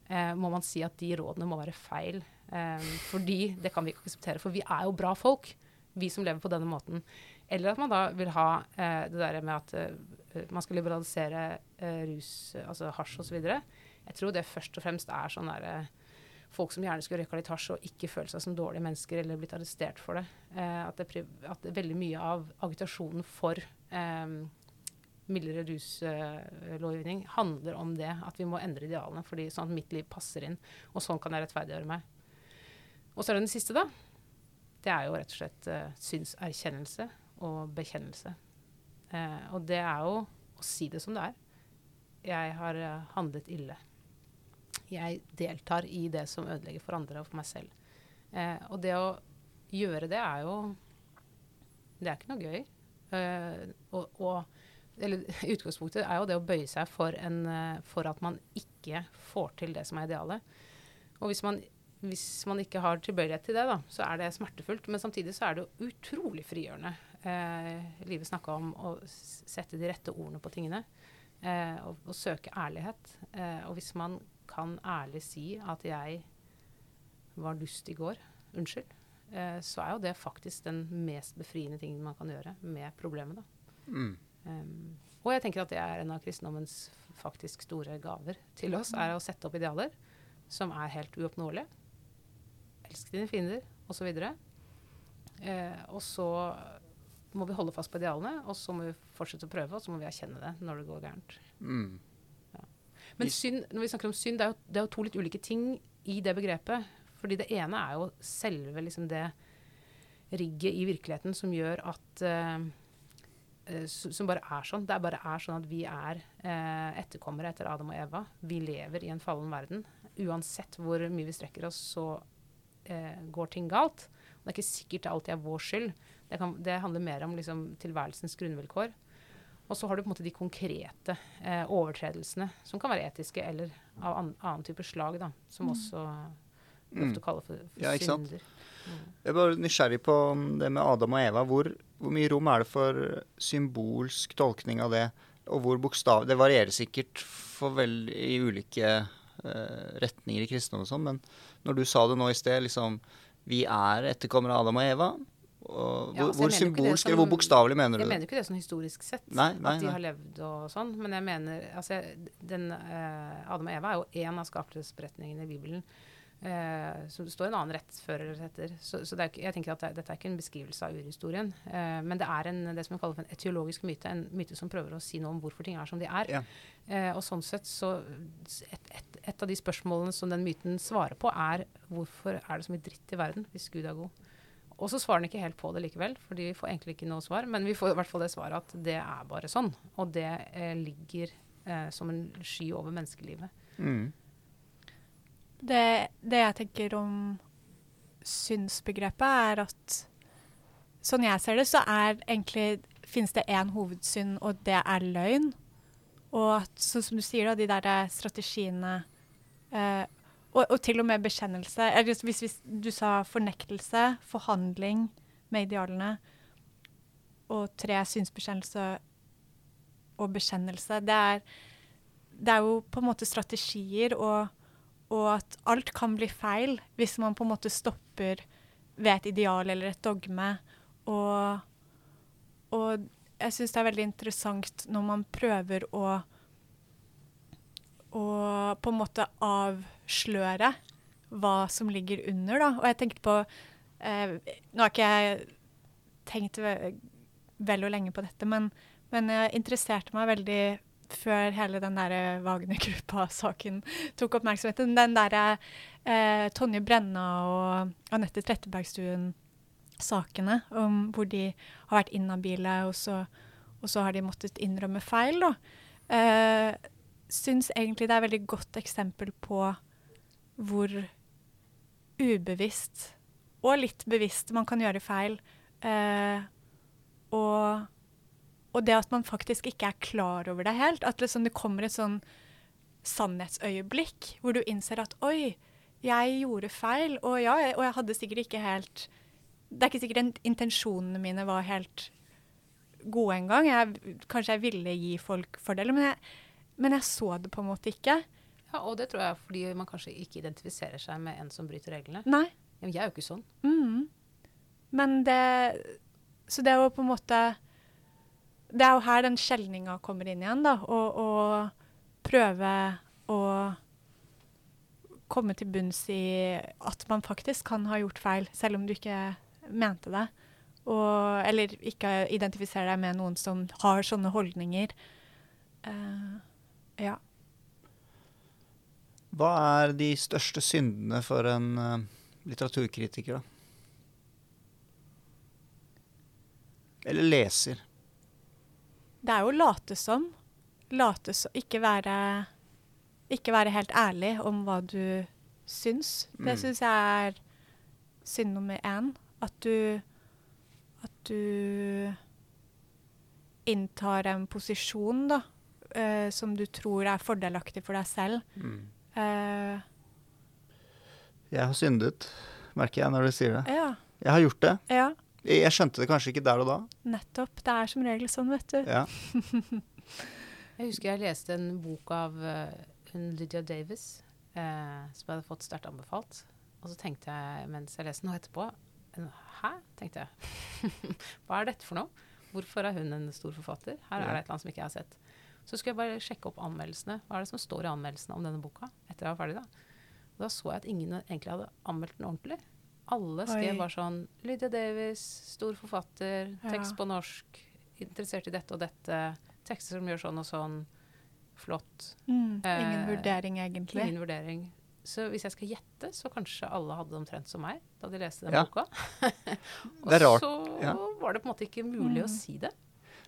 eh, må man si at de rådene må være feil. Eh, fordi det kan vi ikke akseptere. For vi er jo bra folk, vi som lever på denne måten. Eller at man da vil ha eh, det der med at eh, man skal liberalisere eh, rus, altså hasj osv. Jeg tror det først og fremst er sånn derre folk som gjerne skulle røyka litt hasj og ikke føle seg som dårlige mennesker eller blitt arrestert for det. Eh, at, det at veldig mye av agitasjonen for eh, mildere ruslovgivning eh, handler om det. At vi må endre idealene fordi sånn at mitt liv passer inn. Og sånn kan jeg rettferdiggjøre meg. Og så er det den siste, da. Det er jo rett og slett uh, synserkjennelse og bekjennelse. Uh, og det er jo å si det som det er. Jeg har uh, handlet ille jeg deltar i det som ødelegger for andre og for meg selv. Eh, og det å gjøre det er jo Det er ikke noe gøy. Eh, og, og, eller utgangspunktet er jo det å bøye seg for, en, eh, for, at man ikke får til det som er idealet. Og hvis man, hvis man ikke har tilbøyelighet til det, da, så er det smertefullt. Men samtidig så er det utrolig frigjørende. Eh, Livet snakka om å sette de rette ordene på tingene. Eh, og, og, søke ærlighet. Eh, og hvis man kan ærlig si at jeg var dust i går, unnskyld, eh, så er jo det faktisk den mest befriende tingen man kan gjøre med problemet. da. Mm. Um, og jeg tenker at det er en av kristendommens faktisk store gaver til oss, er å sette opp idealer som er helt uoppnåelige. Elsk dine fiender, osv. Eh, og så må vi holde fast på idealene, og så må vi fortsette å prøve, og så må vi erkjenne det når det går gærent. Mm. Men synd, når vi snakker om synd, det er, jo, det er, jo, to litt ulike ting i det begrepet. Fordi det ene er jo selve liksom det rigget i virkeligheten som gjør at uh, Som bare er sånn. Det bare er sånn at vi er uh, etterkommere etter Adam og Eva. Vi lever i en fallen verden. Uansett hvor mye vi strekker oss, så uh, går ting galt. Det er ikke sikkert det alltid er vår skyld. Det, kan, det handler mer om liksom, tilværelsens grunnvilkår. Og så har du på en måte de konkrete eh, overtredelsene, som kan være etiske eller av an, annen type slag, da, som mm. også vi ofte mm. kaller for, for ja, synder. Mm. Jeg er bare nysgjerrig på det med Adam og Eva. Hvor, hvor, mye rom er det for symbolsk tolkning av det? Og hvor bokstav Det varierer sikkert for vel i ulike uh, retninger i kristendom og sånn, men når du sa det nå i sted, liksom Vi er etterkommere av Adam og Eva. Og, ja, altså hvor symbolsk, eller hvor bokstavelig mener du det? Jeg mener ikke det sånn historisk sett, nei, nei, at de har levd og sånn. Men jeg mener altså, den, eh, Adam og Eva er jo én av skapelsesberetningene i Bibelen. Eh, så det står en annen rett før eller etter. Så, så ikke, jeg tenker at det, dette er ikke en beskrivelse av urhistorien. Eh, men det er en, det som vi kaller for en etiologisk myte. En myte som prøver å si noe om hvorfor ting er som de er. Ja. og sånn sett så et, et, et, av de spørsmålene som den myten svarer på, er hvorfor er det så mye dritt i verden hvis Gud er god? Og så svarer han ikke helt på det likevel, for vi får egentlig ikke noe svar. Men vi får i hvert fall det svaret at det er bare sånn. Og det eh, ligger eh, som en sky over menneskelivet. Mm. Det, det, jeg tenker om synsbegrepet, er at sånn jeg ser det, så er egentlig finnes det én hovedsyn, og det er løgn. Og at, sånn som du sier, da, de der strategiene eh, og, og, til og med bekjennelse. Hvis, hvis, du sa fornektelse, forhandling med idealene, og tre synsbekjennelse og bekjennelse, det er, det er jo på en måte strategier, og, og, at alt kan bli feil hvis man på en måte stopper ved et ideal eller et dogme. Og, og jeg syns det er veldig interessant når man prøver å å på en måte avsløre hva som ligger under, da. Og jeg tenkte på eh, Nå har ikke jeg tenkt ve vel og lenge på dette, men, men, jeg interesserte meg veldig før hele den der Wagner-gruppa-saken tok oppmerksomheten. Den derre eh, Tonje Brenna og Anette Trettebergstuen-sakene, hvor de har vært inhabile, og og så har de måttet innrømme feil, da. Eh, syns egentlig det er et veldig godt eksempel på hvor ubevisst og litt bevisst man kan gjøre feil. Eh, og, og, det at man faktisk ikke er klar over det helt. At liksom det kommer et sånn sannhetsøyeblikk hvor du innser at oi, jeg gjorde feil. Og ja, og jeg hadde sikkert ikke helt Det er ikke sikkert intensjonene mine var helt gode engang. Kanskje jeg ville gi folk fordeler, men jeg, men jeg så det på en måte ikke. Ja, Og det tror jeg er fordi man kanskje ikke identifiserer seg med en som bryter reglene. Nei. Jeg er jo ikke sånn. Mm. Men det så det er jo på en måte Det er jo her den skjelninga kommer inn igjen, da. Og, og prøve å komme til bunns i at man faktisk kan ha gjort feil, selv om du ikke mente det. Og, eller ikke identifisere deg med noen som har sånne holdninger. Uh, ja. Hva er de største syndene for en uh, litteraturkritiker, da? Eller leser? Det er jo late som. Late som Ikke være Ikke være helt ærlig om hva du syns. Mm. Det syns jeg er synd nummer én. At du At du inntar en posisjon, da, uh, som du tror er fordelaktig for deg selv. Mm. Uh, jeg har syndet, merker jeg når du sier det. Ja. Jeg har gjort det. Ja. Jeg skjønte det kanskje ikke der og da. Nettopp. Det er som regel sånn, vet du. Ja. [LAUGHS] jeg husker jeg leste en bok av uh, Lydia Davis uh, som jeg hadde fått sterkt anbefalt. Og så tenkte jeg mens jeg leste noe etterpå Hæ? tenkte jeg. [LAUGHS] Hva er dette for noe? Hvorfor er hun en stor forfatter? Her er det et eller annet som ikke jeg har sett. Så skulle jeg bare sjekke opp anmeldelsene. Hva er det som står i anmeldelsene om denne boka? etter jeg var ferdig da. Og da så jeg at ingen egentlig hadde anmeldt den ordentlig. Alle skrev bare sånn Lydia Davis, stor forfatter, tekst ja. på norsk, interessert i dette og dette. Tekster som gjør sånn og sånn. Flott. Mm, ingen eh, vurdering, egentlig. Ingen vurdering. Så hvis jeg skal gjette, så kanskje alle hadde det omtrent som meg da de leste den ja. boka. [LAUGHS] [LAUGHS] og så ja. var det på en måte ikke mulig mm. å si det.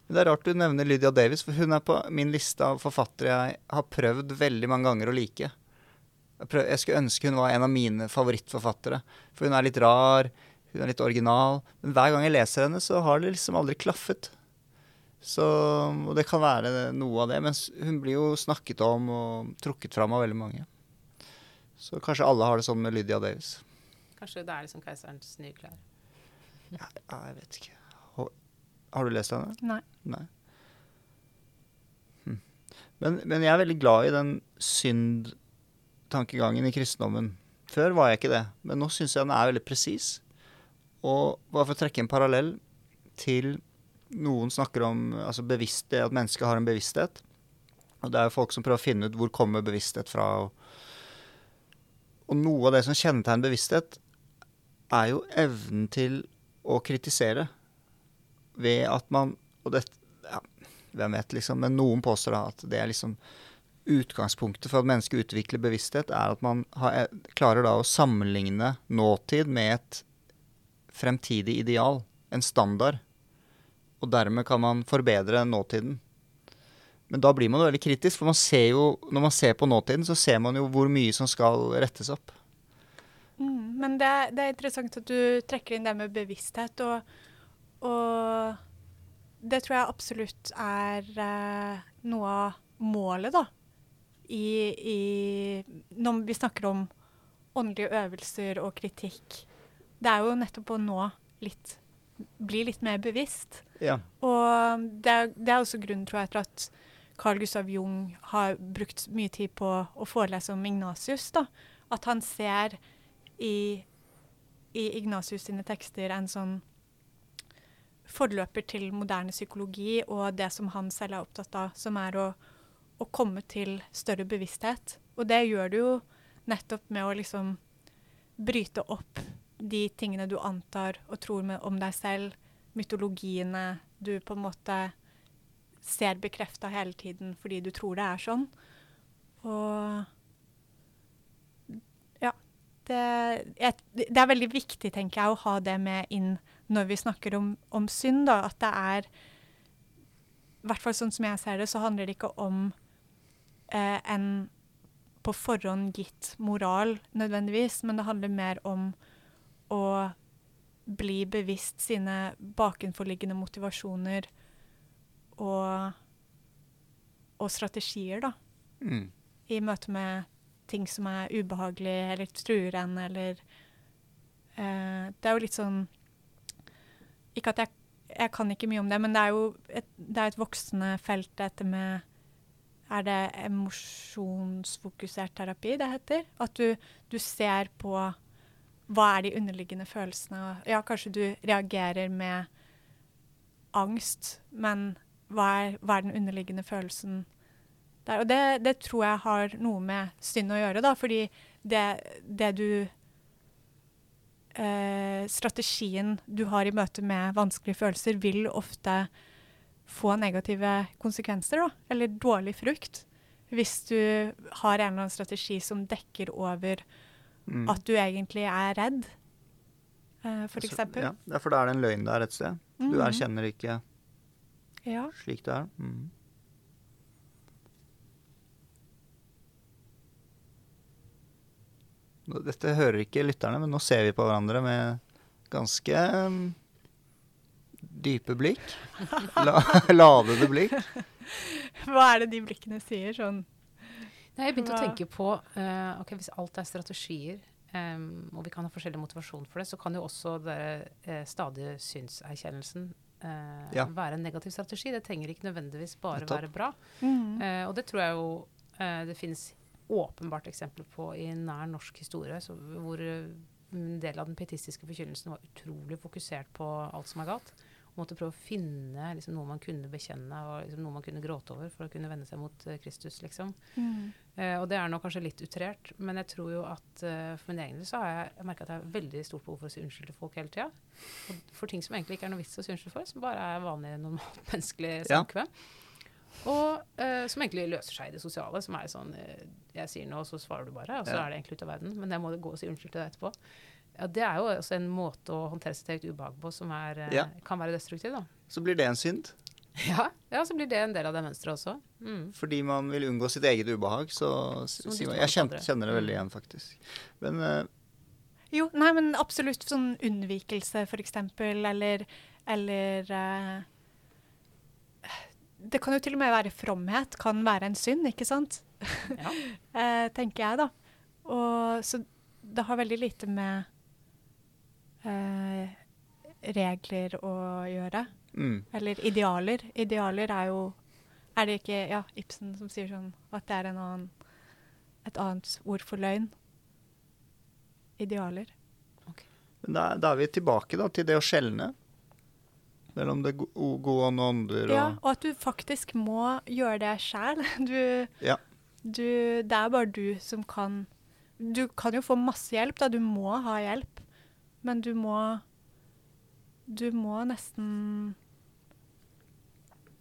Men Det er rart du nevner Lydia Davis, for hun er på min liste av forfattere jeg har prøvd veldig mange ganger å like. Jeg, prøv, jeg skulle ønske hun var en av mine favorittforfattere. For hun er litt rar, hun er litt original. Men hver gang jeg leser henne, så har det liksom aldri klaffet. Så, og det kan være noe av det. Men hun blir jo snakket om og trukket fram av veldig mange. Så kanskje alle har det sånn med Lydia Davis. Kanskje det er liksom keiserens nye klær. Ja, jeg vet ikke. Har du lest henne? Nei. Nei. Hm. Men, men, jeg er veldig glad i den synd tankegangen i kristendommen. Før var jeg ikke det, men nå syns jeg den er veldig presis. Og bare for å trekke en parallell til noen snakker om altså bevissthet, at mennesket har en bevissthet. Og det er jo folk som prøver å finne ut hvor kommer bevissthet fra. Og, og noe av det som kjennetegner bevissthet, er jo evnen til å kritisere. Ved at man Og det ja, Hvem vet, liksom. Men noen påstår da at det er liksom utgangspunktet for at mennesket utvikler bevissthet, er at man har, eh, klarer da å sammenligne nåtid med et fremtidig ideal, en standard. Og dermed kan man forbedre nåtiden. Men da blir man jo veldig kritisk, for man jo, når man ser på nåtiden, så ser man jo hvor mye som skal rettes opp. Mm, men det, det, er interessant at du trekker inn det med bevissthet. Og, og det tror jeg absolutt er eh, noe av målet, da i, i, Når vi snakker om åndelige øvelser og kritikk, det er jo nettopp å nå litt Bli litt mer bevisst. Ja. Og det er, det er, også grunnen, tror jeg, til at Carl Gustav Jung har brukt mye tid på å forelese om Ignasius. da. At han ser i, i Ignasius sine tekster en sånn forløper til moderne psykologi og det som han selv er opptatt av, som er å å komme til større bevissthet. Og det gjør du jo nettopp med å liksom bryte opp de tingene du antar og tror med, om deg selv, mytologiene du på en måte ser bekrefta hele tiden fordi du tror det er sånn. Og ja. Det, jeg, det er veldig viktig, tenker jeg, å ha det med inn når vi snakker om, om synd. da, At det er I hvert fall sånn som jeg ser det, så handler det ikke om eh, en på forhånd gitt moral nødvendigvis, men det handler mer om å bli bevisst sine bakenforliggende motivasjoner og, og strategier, da. Mm. I møte med ting som er ubehagelig eller truer en, eller eh, Det er jo litt sånn Ikke at jeg, jeg kan ikke mye om det, men det er jo et, det er et voksende felt, dette med er det emosjonsfokusert terapi det heter? At du, du, ser på hva er de underliggende følelsene. Ja, kanskje du reagerer med angst, men hva er, hva er den underliggende følelsen der? Og det, det, tror jeg har noe med synd å gjøre, da, fordi det, det du eh, Strategien du har i møte med vanskelige følelser, vil ofte få negative konsekvenser, da, eller dårlig frukt. Hvis du har en eller annen strategi som dekker over mm. at du egentlig er redd, eh, for eksempel. Ja, for da er det en løgn der et sted. Mm. Du erkjenner ikke ja. slik det er. Mm. Dette hører ikke lytterne, men nå ser vi på hverandre med ganske um, dype blikk. La, [LAUGHS] ladede blikk. Hva er det de blikkene sier? Sånn Nei, Jeg begynte Hva? å tenke på uh, ok, Hvis alt er strategier, um, og vi kan ha forskjellig motivasjon for det, så kan jo også den uh, stadige synserkjennelsen uh, ja. være en negativ strategi. Det trenger ikke nødvendigvis bare være bra. Mm. Uh, og det tror jeg jo det finnes åpenbart eksempler på i nær norsk historie, så, hvor en del av den pietistiske forkynnelsen var utrolig fokusert på alt som er galt og måtte prøve å finne liksom, noe man kunne bekjenne og liksom, noe man kunne gråte over for å kunne vende seg mot uh, Kristus. liksom. Mm. Uh, og det er nå kanskje litt utrert, men jeg tror jo at uh, for min egen del så har jeg, jeg merka at jeg har veldig stort behov for å si unnskyld til folk hele tida. For ting som egentlig ikke er noe vits å si unnskyld for, som bare er vanlig, normalt menneskelig samkvem. Ja. Og uh, som egentlig løser seg i det sosiale. Som er sånn uh, Jeg sier noe, så svarer du bare. Og så ja. er det egentlig ute av verden. Men jeg må gå og si unnskyld til deg etterpå. Ja, Det er jo også en måte å håndtere sitt eget ubehag på som er, uh, ja. kan være destruktiv. da. Så blir det en synd? [LAUGHS] Ja, ja, så blir det en del av det mønsteret også. Mm. Fordi man vil unngå sitt eget ubehag, så sier man Jeg kjenner, kjenner, det veldig mm. igjen, faktisk. Men uh, Jo, nei, men absolutt sånn unnvikelse, for eksempel, eller, eller uh, Det kan jo til og med være fromhet. Kan være en synd, ikke sant? Ja. [LAUGHS] eh, tenker jeg, da. Og så det har veldig lite med eh, regler å gjøre. Mm. Eller idealer. Idealer er jo Er det ikke ja, Ibsen som sier sånn at det er annen, et annet ord for løgn? Idealer. Okay. Da, da, er vi tilbake da, til det å skjelne mellom det gode og noe Og Ja, og at du faktisk må gjøre det sjæl. [LAUGHS] Ja. det er bare du som kan Du kan jo få masse hjelp, da. Du må ha hjelp. Men du må Du må nesten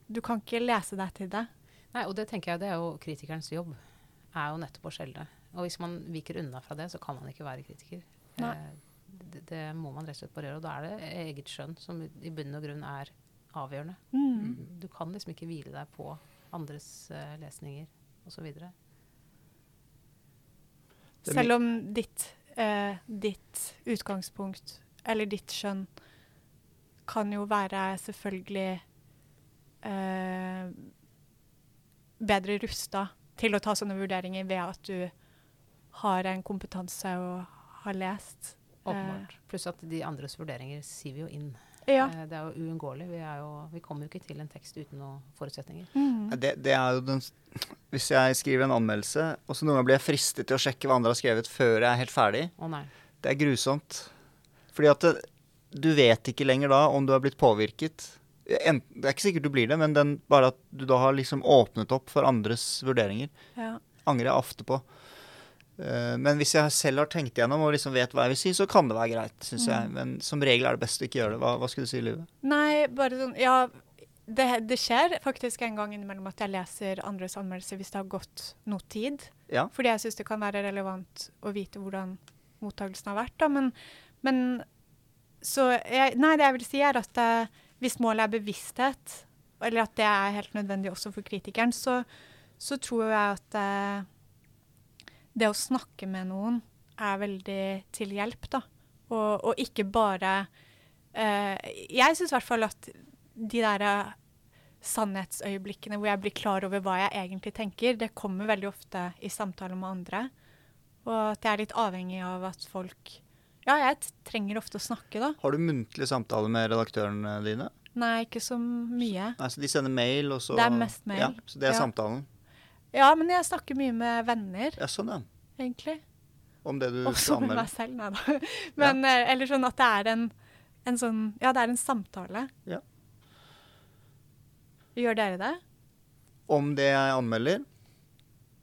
Du kan ikke lese deg til det. Nei, og det tenker jeg det er jo kritikerens jobb. Er jo nettopp å skjelle. Og hvis man viker unna fra det, så kan man ikke være kritiker. Eh, det, det, må man rett og slett bare gjøre. Og da er det eget skjønn som i bunn og grunn er avgjørende. Mm. Du kan liksom ikke hvile deg på andres uh, lesninger osv. Selv om ditt uh, ditt utgangspunkt, eller ditt skjønn, kan jo være selvfølgelig uh, bedre rusta til å ta sånne vurderinger ved at du har en kompetanse og har lest. Åpenbart. Eh, Pluss at de andres vurderinger siver jo inn. Ja. Eh, det er jo uunngåelig. Vi, vi, kommer jo ikke til en tekst uten noen forutsetninger. Mm. Det, det, er jo den Hvis jeg skriver en anmeldelse, og så noen ganger blir jeg fristet til å sjekke hva andre har skrevet før jeg er helt ferdig, oh, det er grusomt. Fordi at det, du vet ikke lenger da om du har blitt påvirket. En, det er ikke sikkert du blir det, men den, bare at du da har liksom åpnet opp for andres vurderinger, ja. angrer jeg ofte på. Uh, men hvis jeg selv har tenkt igjennom og liksom vet hva jeg vil si, så kan det være greit, Synes mm. jeg. Men som regel er det best å ikke gjøre det. Hva, hva skulle du si, Live? Nei, bare sånn Ja, det, det, skjer faktisk en gang innimellom at jeg leser andres anmeldelser hvis det har gått noe tid. Ja. Fordi jeg syns det kan være relevant å vite hvordan mottakelsen har vært. Da. Men, men så jeg, Nei, det jeg vil si, er at det, hvis målet er bevissthet, eller at det er helt nødvendig også for kritikeren, så, så tror jeg at uh, det å snakke med noen er veldig til hjelp, da. Og, og ikke bare uh, Jeg syns i hvert fall at de der uh, sannhetsøyeblikkene hvor jeg blir klar over hva jeg egentlig tenker, det kommer veldig ofte i samtaler med andre. Og at jeg er litt avhengig av at folk Ja, jeg trenger ofte å snakke, da. Har du muntlige samtaler med redaktørene dine? Nei, ikke så mye. Nei, Så de sender mail, og så Det er mest mail. Ja, så det er ja. samtalen? Ja, men jeg snakker mye med venner. Ja, sånn, ja. Egentlig. Om det du Også med meg selv, nei da. [LAUGHS] Men, ja. Eh, eller sånn at det er en, en, sånn Ja, det er en samtale. Ja. Gjør dere det? Om det jeg anmelder.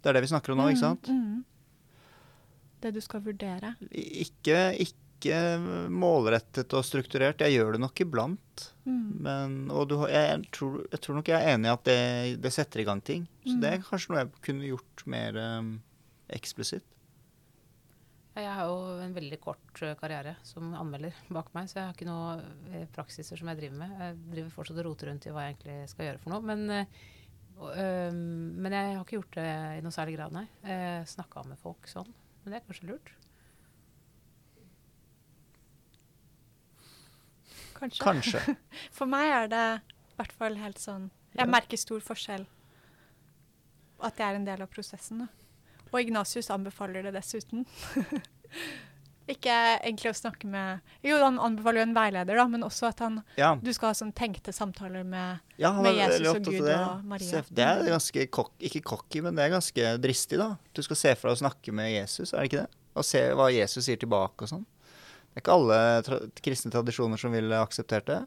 Det er det vi snakker om nå, ikke sant? Mm, mm. Det du skal vurdere. Ikke, Ikke, ikke målrettet og strukturert. Jeg gjør det nok iblant. Mm. Men, og du, jeg, tror, jeg tror nok jeg er enig i at det, det setter i gang ting. Så Mm. det er kanskje noe jeg kunne gjort mer um, eksplisitt. Jeg har jo en veldig kort karriere som anmelder bak meg, så jeg har ikke noe eh, praksiser som jeg driver med. Jeg driver fortsatt og roter rundt i hva jeg egentlig skal gjøre for noe. Men, øh, men jeg har ikke gjort det i noe særlig grad, nei. Snakka med folk sånn. Men det er kanskje lurt. Kanskje. Kanskje. [LAUGHS] For meg er det i hvert fall helt sånn Jeg Ja. merker stor forskjell. At det er en del av prosessen. Da. Og Ignatius anbefaler det dessuten. [LAUGHS] Ikke egentlig å snakke med Jo, han anbefaler jo en veileder, da, men også at han, Ja, du skal ha sånn tenkte samtaler med ja Med Jesus og Gud det. og Maria. Det er ganske kok, ikke cocky, men det er ganske dristig, da. Du skal se for deg å snakke med Jesus, er det ikke det? Og se hva Jesus sier tilbake og sånn. Det er ikke alle tra kristne tradisjoner som ville akseptert det.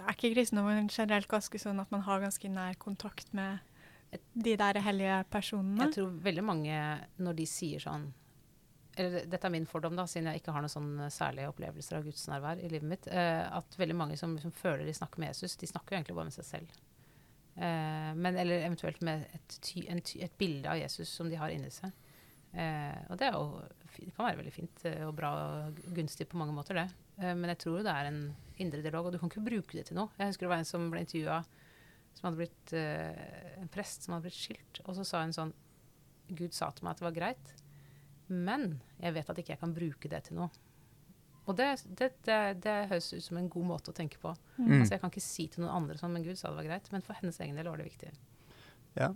Er ikke kristendommen generelt ganske sånn at man har ganske nær kontakt med de der hellige personene? Jeg tror veldig mange, når de sier sånn eller Dette er min fordom, da, siden jeg ikke har noen sånne særlige opplevelser av Guds nærvær i livet mitt. Eh, at veldig mange som, som føler de snakker med Jesus, de snakker jo egentlig bare med seg selv. Eh, men, eller eventuelt med et, ty, en ty, et bilde av Jesus som de har inni seg. Eh, og det, er jo, det kan være veldig fint eh, og bra og gunstig på mange måter, det. Eh, men jeg tror det er en indre dialog, og du kan ikke bruke det til noe. Jeg husker det var en som ble intervjua, som hadde blitt eh, en prest som hadde blitt skilt, og så sa hun sånn Gud sa til meg at det var greit, men jeg vet at ikke jeg kan bruke det til noe. Og det, det, det, det høres ut som en god måte å tenke på. Mm. Altså Jeg kan ikke si til noen andre sånn, men Gud sa det var greit. Men for hennes egen del var det viktig. Ja.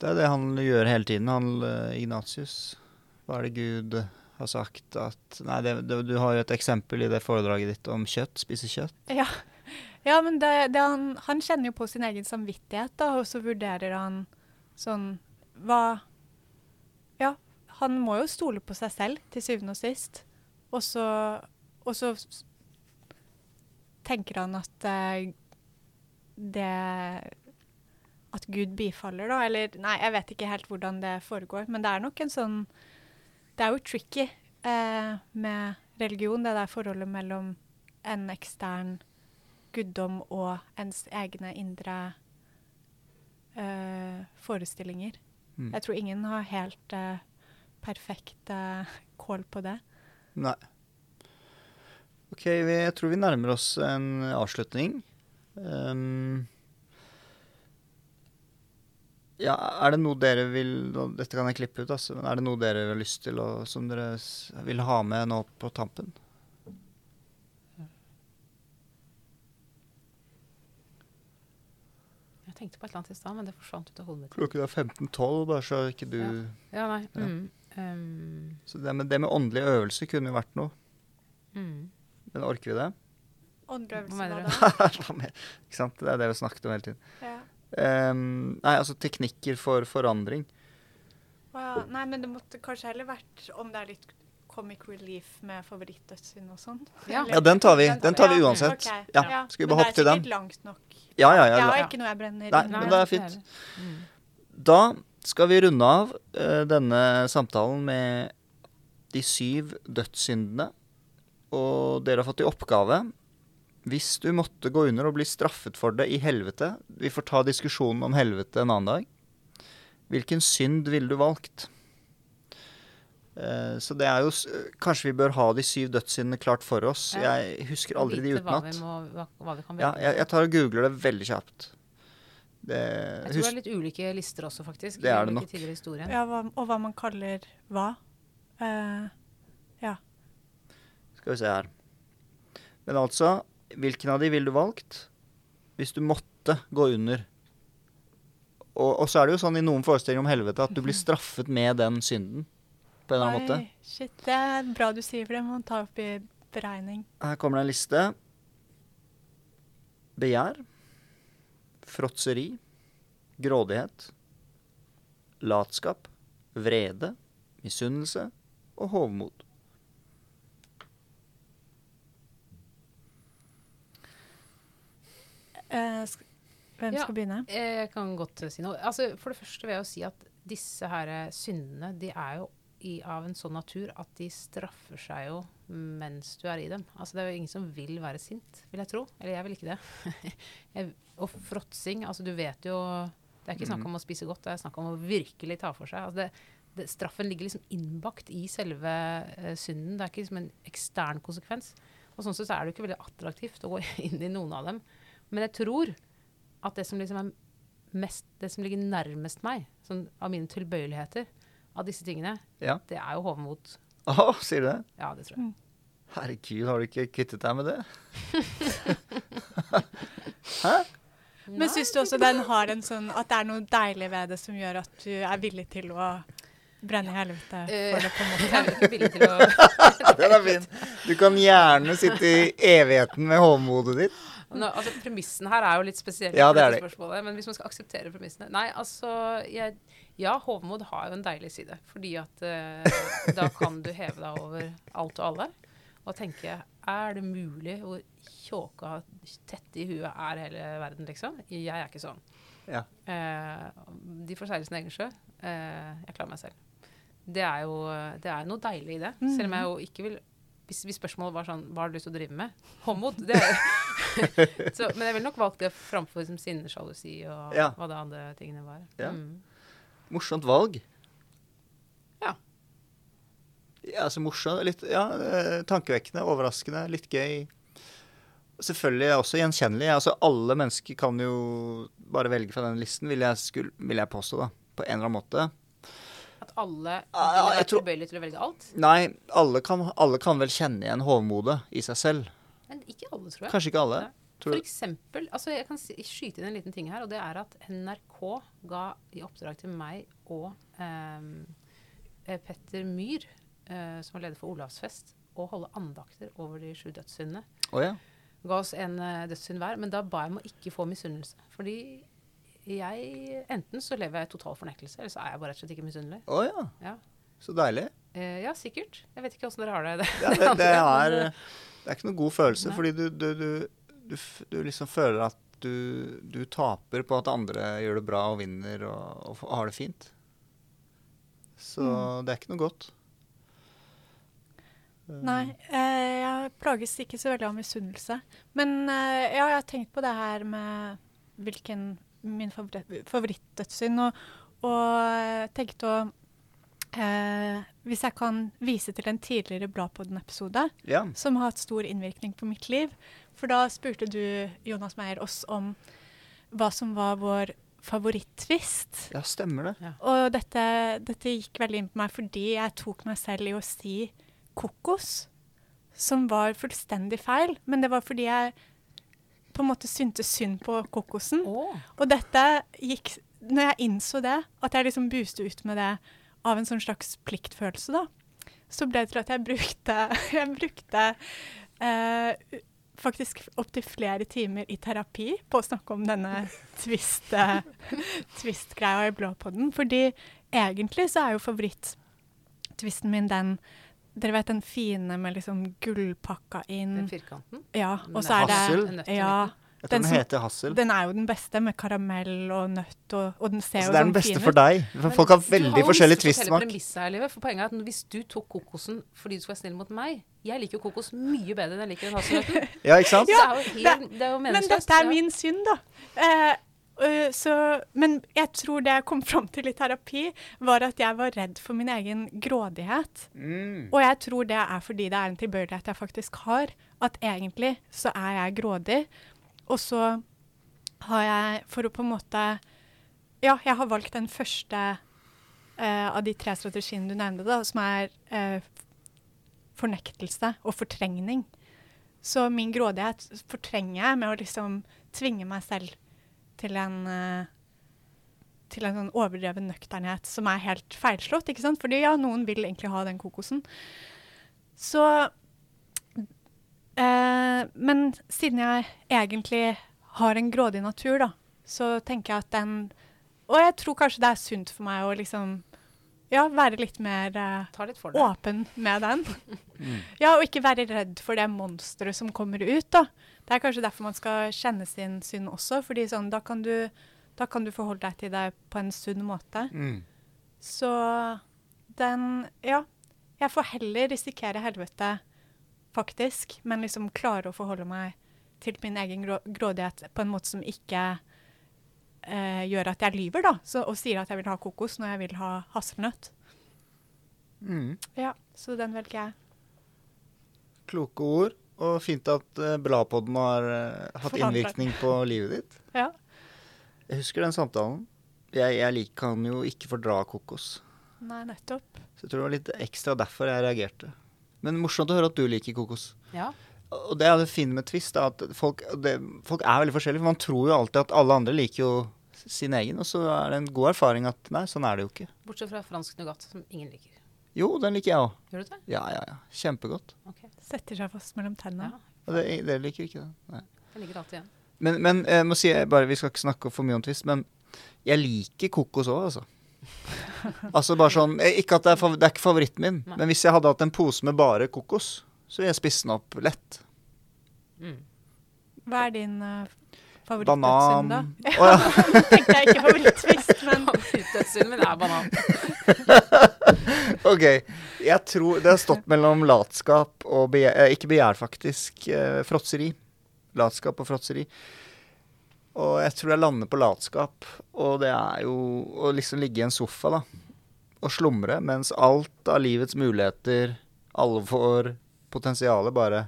Det er det han gjør hele tiden, han eh, Ignatius. Hva er det Gud har sagt at Nei, det, det, du har jo et eksempel i det foredraget ditt om kjøtt. Spise kjøtt. [LAUGHS] Ja, ja men det, han, han kjenner jo på sin egen samvittighet, da, og så vurderer han sånn Hva Ja, han må jo stole på seg selv til syvende og sist. Og så, og så tenker han at eh, det At Gud bifaller, da. Eller nei, jeg vet ikke helt hvordan det foregår. Men det er nok en sånn Det er jo tricky eh, med religion, det der forholdet mellom en ekstern guddom og ens egne indre eh, forestillinger. Mm. Jeg tror ingen har helt eh, perfekt eh, kål på det. Nei. OK, vi, jeg tror vi nærmer oss en avslutning. Um, ja, er det noe dere vil Dette kan jeg klippe ut, altså. Men er det noe dere har lyst til å, som dere vil ha med nå på tampen? Jeg tenkte på et eller annet i stad, men det forsvant ut av hodet mitt. Klokken er 15.12, bare så ikke du Ja. Ja, nei. Ja. Mm, um, Så det med, det med åndelig øvelse kunne jo vært noe. mm. Men orker vi det? Åndelig øvelse, Hva mener du? [LAUGHS] Ikke sant? Det er det vi snakket om hele tiden. Ja. Um, nei, altså teknikker for forandring. Å ja. Nei, men det måtte kanskje heller vært om det er litt comic relief med favorittdødssynd og sånn. Ja. Ja, den tar vi. Den tar vi Ja, uansett. ok. Ja, skal vi bare hoppe til den? Men det er sikkert langt nok. Ja, ja, Jeg har ikke noe jeg brenner Nei, men det er fint. Mm. Da skal vi runde av uh, denne samtalen med de syv dødssyndene. Og dere har fått i oppgave Hvis du måtte gå under og bli straffet for det i helvete Vi får ta diskusjonen om helvete en annen dag. Hvilken synd ville du valgt? Eh, så det er jo Kanskje vi bør ha de syv dødssyndene klart for oss. Ja. Jeg husker aldri de utenat. må- Hva, hva vi kan Ja, jeg, jeg tar og googler det veldig kjapt. Det, Jeg tror det er litt ulike lister også, faktisk. Det er det nok. Ja, hva, og hva man kaller hva. Ja. Skal vi se her. Men altså, hvilken av de ville du valgt hvis du måtte gå under? Og, og så er det jo sånn i noen forestillinger om helvete at du blir straffet med den synden. På en eller annen måte. shit, det er bra du sier, for det må man ta opp i beregning. Her kommer det en liste. Begjær. Fråtseri. Grådighet. Latskap. Vrede. Misunnelse. Og hovmod. Eh, hvem Ja. skal begynne? Jeg kan godt eh, si noe. Altså, for det første vil jeg jo si at disse her eh, syndene de er jo i, av en sånn natur at de straffer seg jo mens du er i dem. Altså, det er jo ingen som vil være sint, vil jeg tro. Eller jeg vil ikke det. [LAUGHS] jeg, og fråtsing, altså du vet jo Det er ikke snakk om å spise godt, det er snakk om å virkelig ta for seg. Altså, det, det, straffen ligger liksom innbakt i selve uh, synden. Det er ikke liksom en ekstern konsekvens. Og sånn sett så er det jo ikke veldig attraktivt å gå [LAUGHS] inn i noen av dem. Men jeg tror at det som liksom er mest, det som ligger nærmest meg, sånn av mine tilbøyeligheter av disse tingene, Ja. det er jo hovmot. Å, sier du det? Ja, det tror jeg. Herregud, har du ikke kvittet deg med det? [LAUGHS] Men syns du også den har en sånn at det er noe deilig ved det som gjør at du er villig til å brenne i helvete for det, på en måte? Er villig til å [LAUGHS] Den er fin. Du kan gjerne sitte i evigheten med hovmodet ditt. Nå, altså, Premissen her er jo litt spesiell, Ja, det er det. men hvis man skal akseptere premissene Nei, altså jeg, Ja, hovmod har jo en deilig side. Fordi at eh, da kan du heve deg over alt og alle og tenke Er det mulig hvor tjåka tette i huet er hele verden, liksom? Jeg er ikke sånn. Ja. Eh, de får seile sin egen sjø. Eh, jeg klarer meg selv. Det er jo det er noe deilig i det. Selv om jeg jo ikke vil hvis, hvis spørsmålet var sånn Hva har du lyst til å drive med? Håndmod. Det er [LAUGHS] så, Men jeg ville nok valgt det framfor liksom, sinne, sjalusi og Ja. hva det andre tingene var. Ja. Mm. Morsomt valg. Ja. Ja, altså morsomt. Litt ja, eh, tankevekkende, overraskende, litt gøy. Selvfølgelig også gjenkjennelig. Altså, alle mennesker kan jo bare velge fra den listen, vil jeg, skulle, vil jeg påstå, da. På en eller annen måte. At alle tror- tilbøyelige til å velge alt. Nei, alle kan, alle kan vel kjenne igjen hovmodet i seg selv. Men ikke alle, tror jeg. Kanskje ikke alle. For eksempel, altså jeg kan skyte inn en liten ting her, og det er at NRK ga i oppdrag til meg og ehm, eh, Petter Myhr, eh, som var leder for Olavsfest, å holde andakter over de sju dødssyndene. Oh, ja. Ga oss en uh, dødssynd hver, men da ba jeg om å ikke få misunnelse. Fordi jeg Enten så lever jeg i total fornektelse, eller så er jeg bare rett og slett ikke misunnelig. Oh, ja. Ja. Så deilig. Eh, ja, sikkert. Jeg vet ikke åssen dere har det. [LAUGHS] Ja, det, det, [LAUGHS] er, det er ikke noen god følelse, Nei. fordi du, du, du, du, du liksom føler at du, du taper på at andre gjør det bra og vinner og, og har det fint. Så det er ikke noe godt. Nei, eh, jeg plages ikke så veldig av misunnelse. Men eh, ja, jeg har tenkt på det her med hvilken min favoritt, favorittdødssynd, og, og eh, tenkte å eh, Hvis jeg kan vise til en tidligere Bladpodden-episode Ja. som har hatt stor innvirkning på mitt liv, for da spurte du, Jonas Meyer, oss om hva som var vår favoritt-twist. ja, stemmer det. Og dette, dette gikk veldig inn på meg fordi jeg tok meg selv i å si kokos, som var fullstendig feil. Men det var fordi jeg på en måte syntes synd på kokosen. Oh. Og dette gikk Når jeg innså det, at jeg liksom buste ut med det av en sånn slags pliktfølelse, da, så ble det til at jeg brukte [LAUGHS] Jeg brukte eh, faktisk opptil flere timer i terapi på å snakke om denne twist, eh, [LAUGHS] twist-greia i Blåpodden. Fordi egentlig så er jo favoritt-twisten min den Dere vet den fine med liksom gullpakka inn den firkanten. Ja, og så er det Hassel? Ja. Jeg tror Den den, heter Hassel. Den er jo den beste, med karamell og nøtt, og, og den ser Altså, jo det er sånn den beste for ut. deg. For folk har veldig jo forskjellig tvistsmak. for poenget er at hvis du tok kokosen fordi du skulle være snill mot meg Jeg liker jo kokos mye bedre enn jeg liker den hasselnøtten. [LAUGHS] Ja, ikke sant? Ja, det er jo, helt, det er jo Men dette er min synd, da. Eh, så, men jeg tror det jeg kom [LAUGHS] fram til i terapi, var at jeg var redd for min egen grådighet. Mm. Og jeg tror det er fordi det er en tilbøyelighet jeg faktisk har. At egentlig så er jeg grådig, og så har jeg for å på en måte Ja, jeg har valgt den første uh, av de tre strategiene du nevnte, da, som er uh, fornektelse og fortrengning. Så min grådighet fortrenger jeg med å liksom tvinge meg selv til en eh, til en sånn overdreven nøkternhet som er helt feilslått. ikke sant? Fordi ja, noen vil egentlig ha den kokosen. Så eh, Men siden jeg egentlig har en grådig natur, da, så tenker jeg at den Og jeg tror kanskje det er sunt for meg å liksom ja, være litt mer eh, litt åpen med den. [LAUGHS] Mm. Ja, og ikke være redd for det monsteret som kommer ut, da. Det er kanskje derfor man skal kjenne sin synd også, fordi sånn, da kan du, da kan du forholde deg til deg på en sunn måte. Mm. Så den Ja. Jeg får heller risikere helvete, faktisk, men liksom klare å forholde meg til min egen grå grådighet på en måte som ikke eh, gjør at jeg lyver, da. Så, og sier at jeg vil ha kokos når jeg vil ha hasselnøtt. Mm. Ja, så den velger jeg. Kloke ord. Og fint at uh, Bladpodden har eh, hatt innvirkning på livet ditt. Ja. Jeg husker den samtalen. Jeg, jeg kan jo ikke fordra kokos. Nei, nettopp. Så jeg tror det var litt ekstra derfor jeg reagerte. Men morsomt å høre at du liker kokos. Ja. Og det er det fine med Twist, da, at folk, det, folk er veldig forskjellige. For man tror jo alltid at alle andre liker jo sin egen, og så er det en god erfaring at nei, sånn er det jo ikke. Bortsett fra fransk nougat, som ingen liker. Jo, den liker jeg òg. Gjør du det? Ja, ja, ja. Kjempegodt. Okay. Setter seg fast mellom tennene. Ja. Det, det, liker ikke det? Nei. Jeg liker alltid igjen. Men, men jeg må si, bare, vi skal ikke snakke for mye om Twist, men jeg liker kokos òg, altså. [LAUGHS] altså bare sånn, eh, ikke at det er, det er ikke favoritten min, Nei. men hvis jeg hadde hatt en pose med bare kokos, så ville jeg spist den opp lett. Mm. Hva er din uh, favorittdødssynd, da? Oh, [LAUGHS] ja. Tenkte jeg ikke favorittfisk, men [LAUGHS] Favorittdødssynden min er banan. Ok. Jeg tror det har stått mellom latskap og begjær, eh, Ikke begjær, faktisk. Eh, fråtseri. Latskap og fråtseri. Og jeg tror jeg lander på latskap. Og det er jo å liksom ligge i en sofa, da. Og slumre mens alt av livets muligheter, alvor, potensialet bare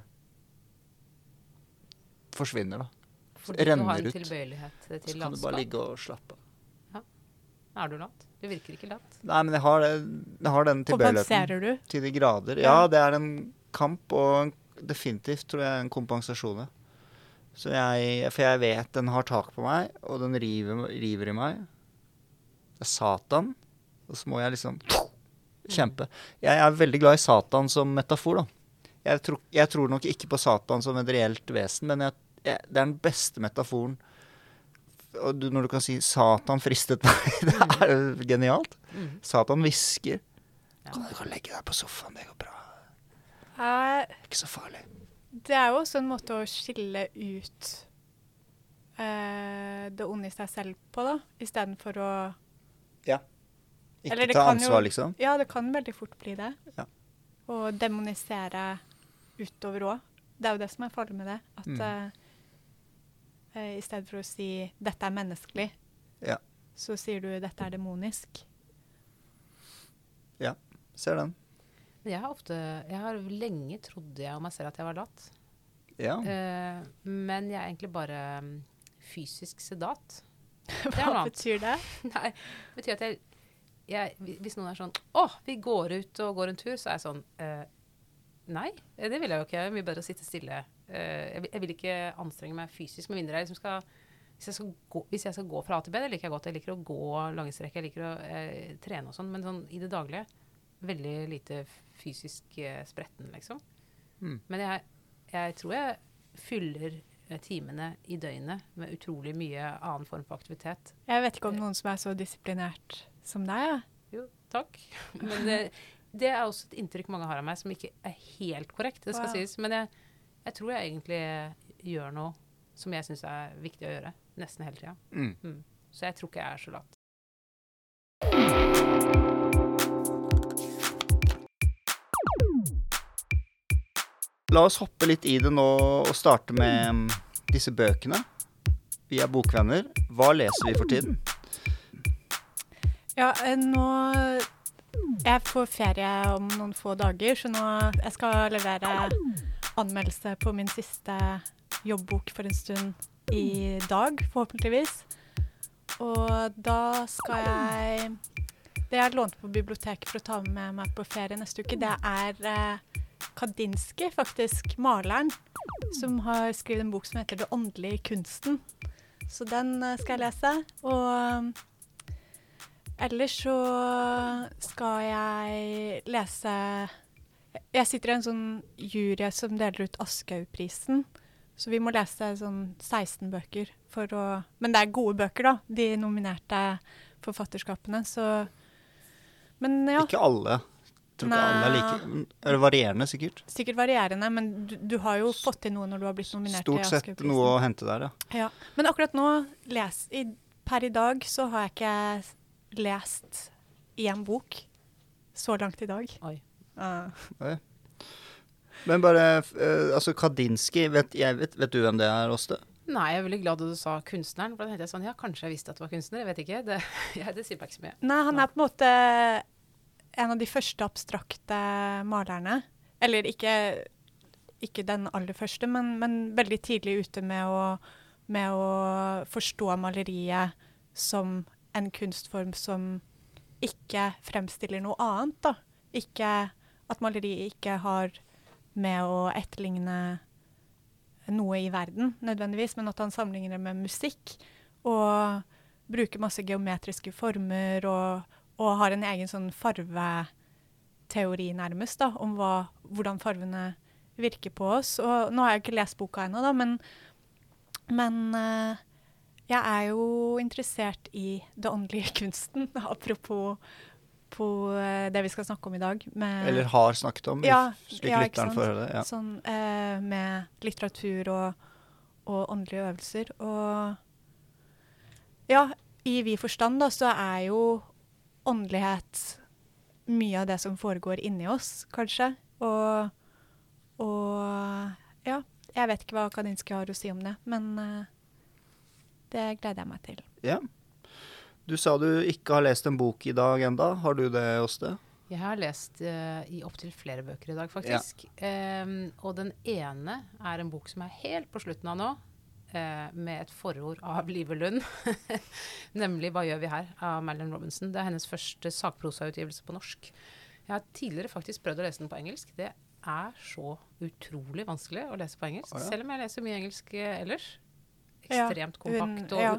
forsvinner, da. Fordi du har en tilbøyelighet til latskap. Så kan du bare ligge og slappe av. Er du lat? Du virker ikke lat. Nei, men jeg har, jeg har den tilbøyeligheten. Til de grader. Ja, det er en kamp, og definitivt tror jeg en kompensasjon. Så jeg, for jeg vet den har tak på meg, og den river, river i meg. Det er Satan. Og så må jeg liksom kjempe. Jeg er veldig glad i Satan som metafor, da. Jeg tror, jeg tror nok ikke på Satan som et reelt vesen, men jeg, det er den beste metaforen. Når du kan si 'Satan fristet meg', [LAUGHS] det er jo genialt. Mm. Satan hvisker. Ja. Kan du kan legge deg på sofaen, det går bra. Uh, ikke så farlig. det er jo også en måte å skille ut uh, det onde i seg selv på, da. Istedenfor å Ja. Ikke ta ansvar, jo- liksom. Ja, det kan veldig fort bli det. Ja. Å demonisere utover òg. Det er jo det som er farlig med det. At Mm. eh, i stedet for å si 'dette er menneskelig', Ja. så sier du 'dette er demonisk'. Ser den. Men Jeg har ofte Jeg har lenge trodd jeg om meg selv at jeg var lat. Ja. Uh, men jeg er egentlig bare mm, fysisk sedat. [LAUGHS] Hva betyr det? [LAUGHS] Nei, det betyr at jeg, jeg Hvis noen er sånn Å, vi går ut og går en tur, så er jeg sånn uh, Nei, eh, det vil jeg jo ikke. Det er mye bedre å sitte stille. Eh, jeg, vil- jeg vil ikke anstrenge meg fysisk, med mindre jeg liksom skal hvis jeg, skal gå, hvis jeg skal gå fra A til B, det liker jeg godt. Jeg liker å gå lange strekk, jeg liker å eh, trene og sånn. Men sånn i det daglige veldig lite fysisk eh, spretten, liksom. Mm. Men jeg, jeg tror jeg fyller eh, timene i døgnet med utrolig mye annen form for aktivitet. Jeg vet ikke om noen som er så disiplinert som deg. Ja. Jo, takk. Men det, det er også et inntrykk mange har av meg som ikke er helt korrekt. det skal Wow. sies. Men jeg, jeg tror jeg egentlig gjør noe som jeg syns er viktig å gjøre. Nesten hele tida. Mm. Mm. Så jeg tror ikke jeg er så lat. La oss hoppe litt i det nå og starte med mm, disse bøkene. Vi er bokvenner. Hva leser vi for tiden? Ja, eh, nå Jeg får ferie om noen få dager, så nå jeg skal levere anmeldelse på min siste jobbbok for en stund i dag, forhåpentligvis. Og da skal jeg Det jeg lånte på biblioteket for å ta med meg på ferie neste uke, det er eh, Kandinsky, faktisk, maleren, som har skrevet en bok som heter 'Det åndelige kunsten'. Så den eh, skal jeg lese. Og Ellers så skal jeg lese Jeg sitter i en sånn jury som deler ut Aschehougprisen. Så vi må lese sånn 16 bøker for å Men det er gode bøker, da. De nominerte forfatterskapene. Så Men ja, Ikke alle. Tror ikke alle er like Er det varierende, sikkert. sikkert varierende, men du, du har jo fått til noe når du har blitt nominert Stort til sett Oscar-prisen. noe å hente der, ja. Ja. Men akkurat nå, les, i, per i dag, så har jeg ikke lest én bok så langt i dag. Oi. Ah. Men bare eh, Altså, Kadinsky, vet, jeg vet, vet du hvem det er, Åste? Nei, jeg er veldig glad du sa kunstneren. For da tenkte jeg sånn, ja, kanskje jeg visste at det var kunstner. Jeg vet ikke. Det, [LAUGHS] ja, det sier meg ikke så mye. Nei, han er på en måte en av de første abstrakte malerne. Eller ikke, ikke den aller første, men, men veldig tidlig ute med å, med å forstå maleriet som en kunstform som ikke fremstiller noe annet. Da. Ikke at maleriet ikke har med å etterligne noe i verden nødvendigvis, men at han sammenligner det med musikk. Og bruker masse geometriske former og, og har en egen sånn farveteori nærmest, da, om hva, hvordan farvene virker på oss. Og nå har jeg ikke lest boka ennå, da, men, men eh, jeg er jo interessert i det åndelige [LAUGHS] kunsten, apropos på eh, det vi skal snakke om i dag. Med, Eller har snakket om, Ja, slik ja, lytteren får høre det. Ja. Sånn eh, med litteratur og, og åndelige øvelser. Og ja, i vid forstand da, så er jo åndelighet mye av det som foregår inni oss, kanskje. Og, og ja, jeg vet ikke hva Kandinsky har å si om det, men eh, det gleder jeg meg til. ja. Du sa du ikke har lest en bok i dag enda. Har du det, Åste? Jeg har lest uh, i opptil flere bøker i dag, faktisk. Em, og den ene er en bok som er helt på slutten av nå, uh, med et forord av Live Lund. [LAUGHS] Nemlig 'Hva gjør vi her?' av Marilyn Robinson. Det er hennes første sakprosautgivelse på norsk. Jeg har tidligere faktisk prøvd å lese den på engelsk. Det er så utrolig vanskelig å lese på engelsk, Å ja. selv om jeg leser mye engelsk eh, ellers. Ekstremt kompakt. Og ja.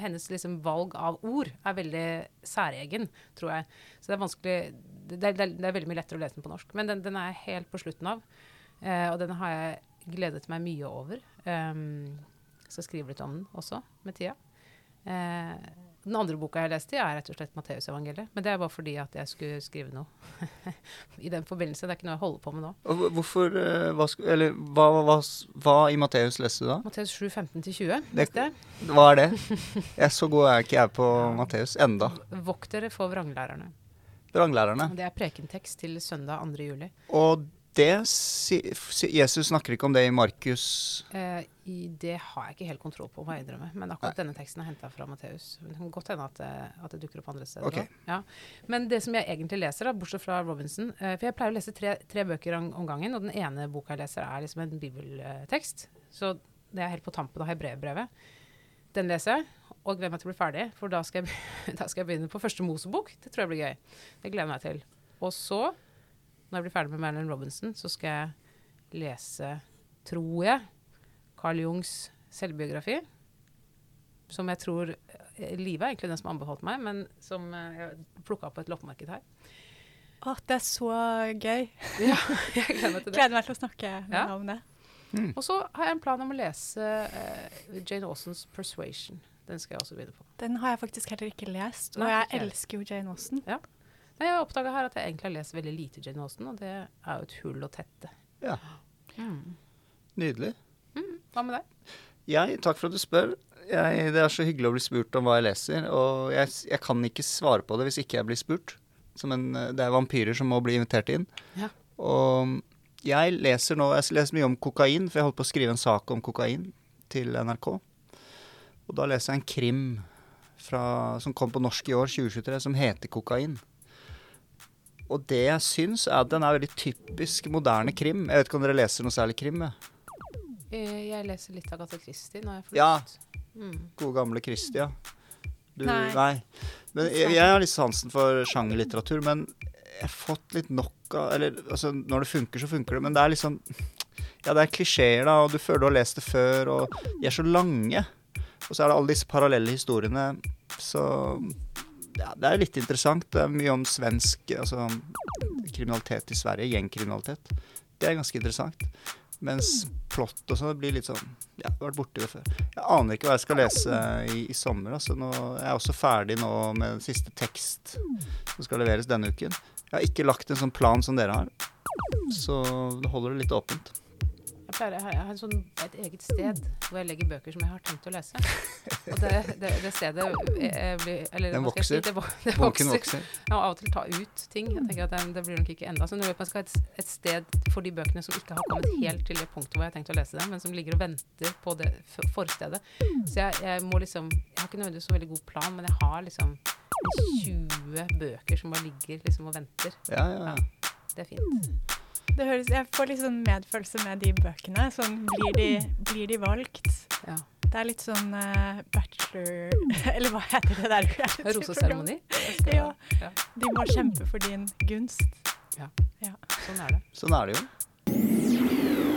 hennes liksom valg av ord er veldig særegen, tror jeg. Så det er vanskelig det, det, det er veldig mye lettere å lese den på norsk. Men den, den er jeg helt på slutten av. Eh, og den har jeg gledet meg mye over. Um, skal skrive litt om den også, med tida. Eh, den andre boka jeg leste, er rett og slett Matteusevangeliet. Men det er bare fordi at jeg skulle skrive noe [LAUGHS] i den forbindelse. Det er ikke noe jeg holder på med nå. Hvorfor eh, hva, Eller hva, hva, hva i Matteus leste du da? Matteus 7, 15-20. Det- leste jeg. Hva er det? [LAUGHS] Jeg, så god er ikke jeg på Matteus enda. Vokt dere for vranglærerne. Vranglærerne. Det er prekentekst til søndag 2. juli. Og det Jesus snakker ikke om det i Markus Eh, i, det har jeg ikke helt kontroll på, må jeg innrømme. Men akkurat denne teksten er henta fra Matteus. Det kan godt hende at, det- at det dukker opp andre steder. okay. Ja. Men det som jeg egentlig leser, da, bortsett fra Robinson eh, For jeg pleier å lese tre, tre bøker om, om gangen, og den ene boka jeg leser, er liksom en bibeltekst. Så det er helt på tampen av hebreerbrevet. Den leser jeg, og gleder meg til å bli ferdig, for da skal, jeg, [LAUGHS] da skal jeg begynne på første Mosebok. Det tror jeg blir gøy. Det gleder jeg meg til. Og så, når jeg blir ferdig med Marilyn Robinson, så skal jeg lese, tror jeg, Carl Jungs selvbiografi. Som jeg tror eh, Live er egentlig den som anbefalte meg, men som eh, jeg plukka opp på et loppemarked her. Å, det er så gøy. [LAUGHS] Ja, jeg gleder meg til det. Gleder meg til å snakke med Ja. om det. Og så har jeg en plan om å lese uh, Jane Austens 'Persuasion'. Den skal jeg også begynne på. Den har jeg faktisk heller ikke lest, og Nei, jeg elsker jo Jane Austen. Men jeg oppdaga her at jeg egentlig har lest veldig lite Jane Austen, og det er jo et hull å tette. Ja. Mm. Nydelig. Hva med deg? Jeg, takk for at du spør. Jeg, det er så hyggelig å bli spurt om hva jeg leser, og jeg, jeg kan ikke svare på det hvis ikke jeg blir spurt. Som en, det er vampyrer som må bli invitert inn. Ja. Og jeg leser nå Jeg leser mye om kokain, for jeg holdt på å skrive en sak om kokain til NRK. Og da leser jeg en krim fra, som kom på norsk i år, 2023, som heter 'Kokain'. Og det jeg syns, er at den er veldig typisk moderne krim. Jeg vet ikke om dere leser noe særlig krim? Jeg. Eh, Jeg leser litt av Agatha Christie når jeg får Ja. lyst. Mm. Gode gamle Christia. Du, Nei. nei. Men jeg, jeg har litt sansen for sjangerlitteratur, men jeg har fått litt nok av Eller altså, når det funker, så funker det, men det er liksom Ja, det er klisjeer, da, og du føler du har lest det før, og de er så lange. Og så er det alle disse parallelle historiene. Så ja, det er litt interessant. Det er mye om svensk altså, kriminalitet i Sverige, gjengkriminalitet. Det er ganske interessant. Mens plott og sånn blir litt sånn Ja, jeg har vært borti det før. Jeg aner ikke hva jeg skal lese i, i sommer. Altså nå, jeg er også ferdig nå med den siste tekst som skal leveres denne uken. Jeg har ikke lagt en sånn plan som dere har, så det holder det litt åpent. Jeg pleier, jeg har, jeg har en sånn, et eget sted hvor jeg legger bøker som jeg har tenkt å lese. Og det, det, det stedet eh, blir eller, Den vokser. si. Det, det Boken vokser. Jeg må av og til ta ut ting. Jeg tenker at det, det blir nok ikke enda. Så nå man skal ha et, et sted for de bøkene som ikke har kommet helt til det punktet hvor jeg har tenkt å lese dem, men som ligger og venter på det forstedet. Så jeg, jeg må liksom Jeg har ikke nødvendigvis så veldig god plan, men jeg har liksom 20 bøker som bare ligger liksom og venter. Ja, ja, ja. Det er fint. Det høres, jeg får litt sånn medfølelse med de bøkene. Sånn, blir, de, blir de valgt? Ja. Det er litt sånn uh, bachelor [LAUGHS] Eller hva heter det der? Roseseremoni. [LAUGHS] Ja. ja. De må kjempe for din gunst. Sånn er det. Sånn er det jo.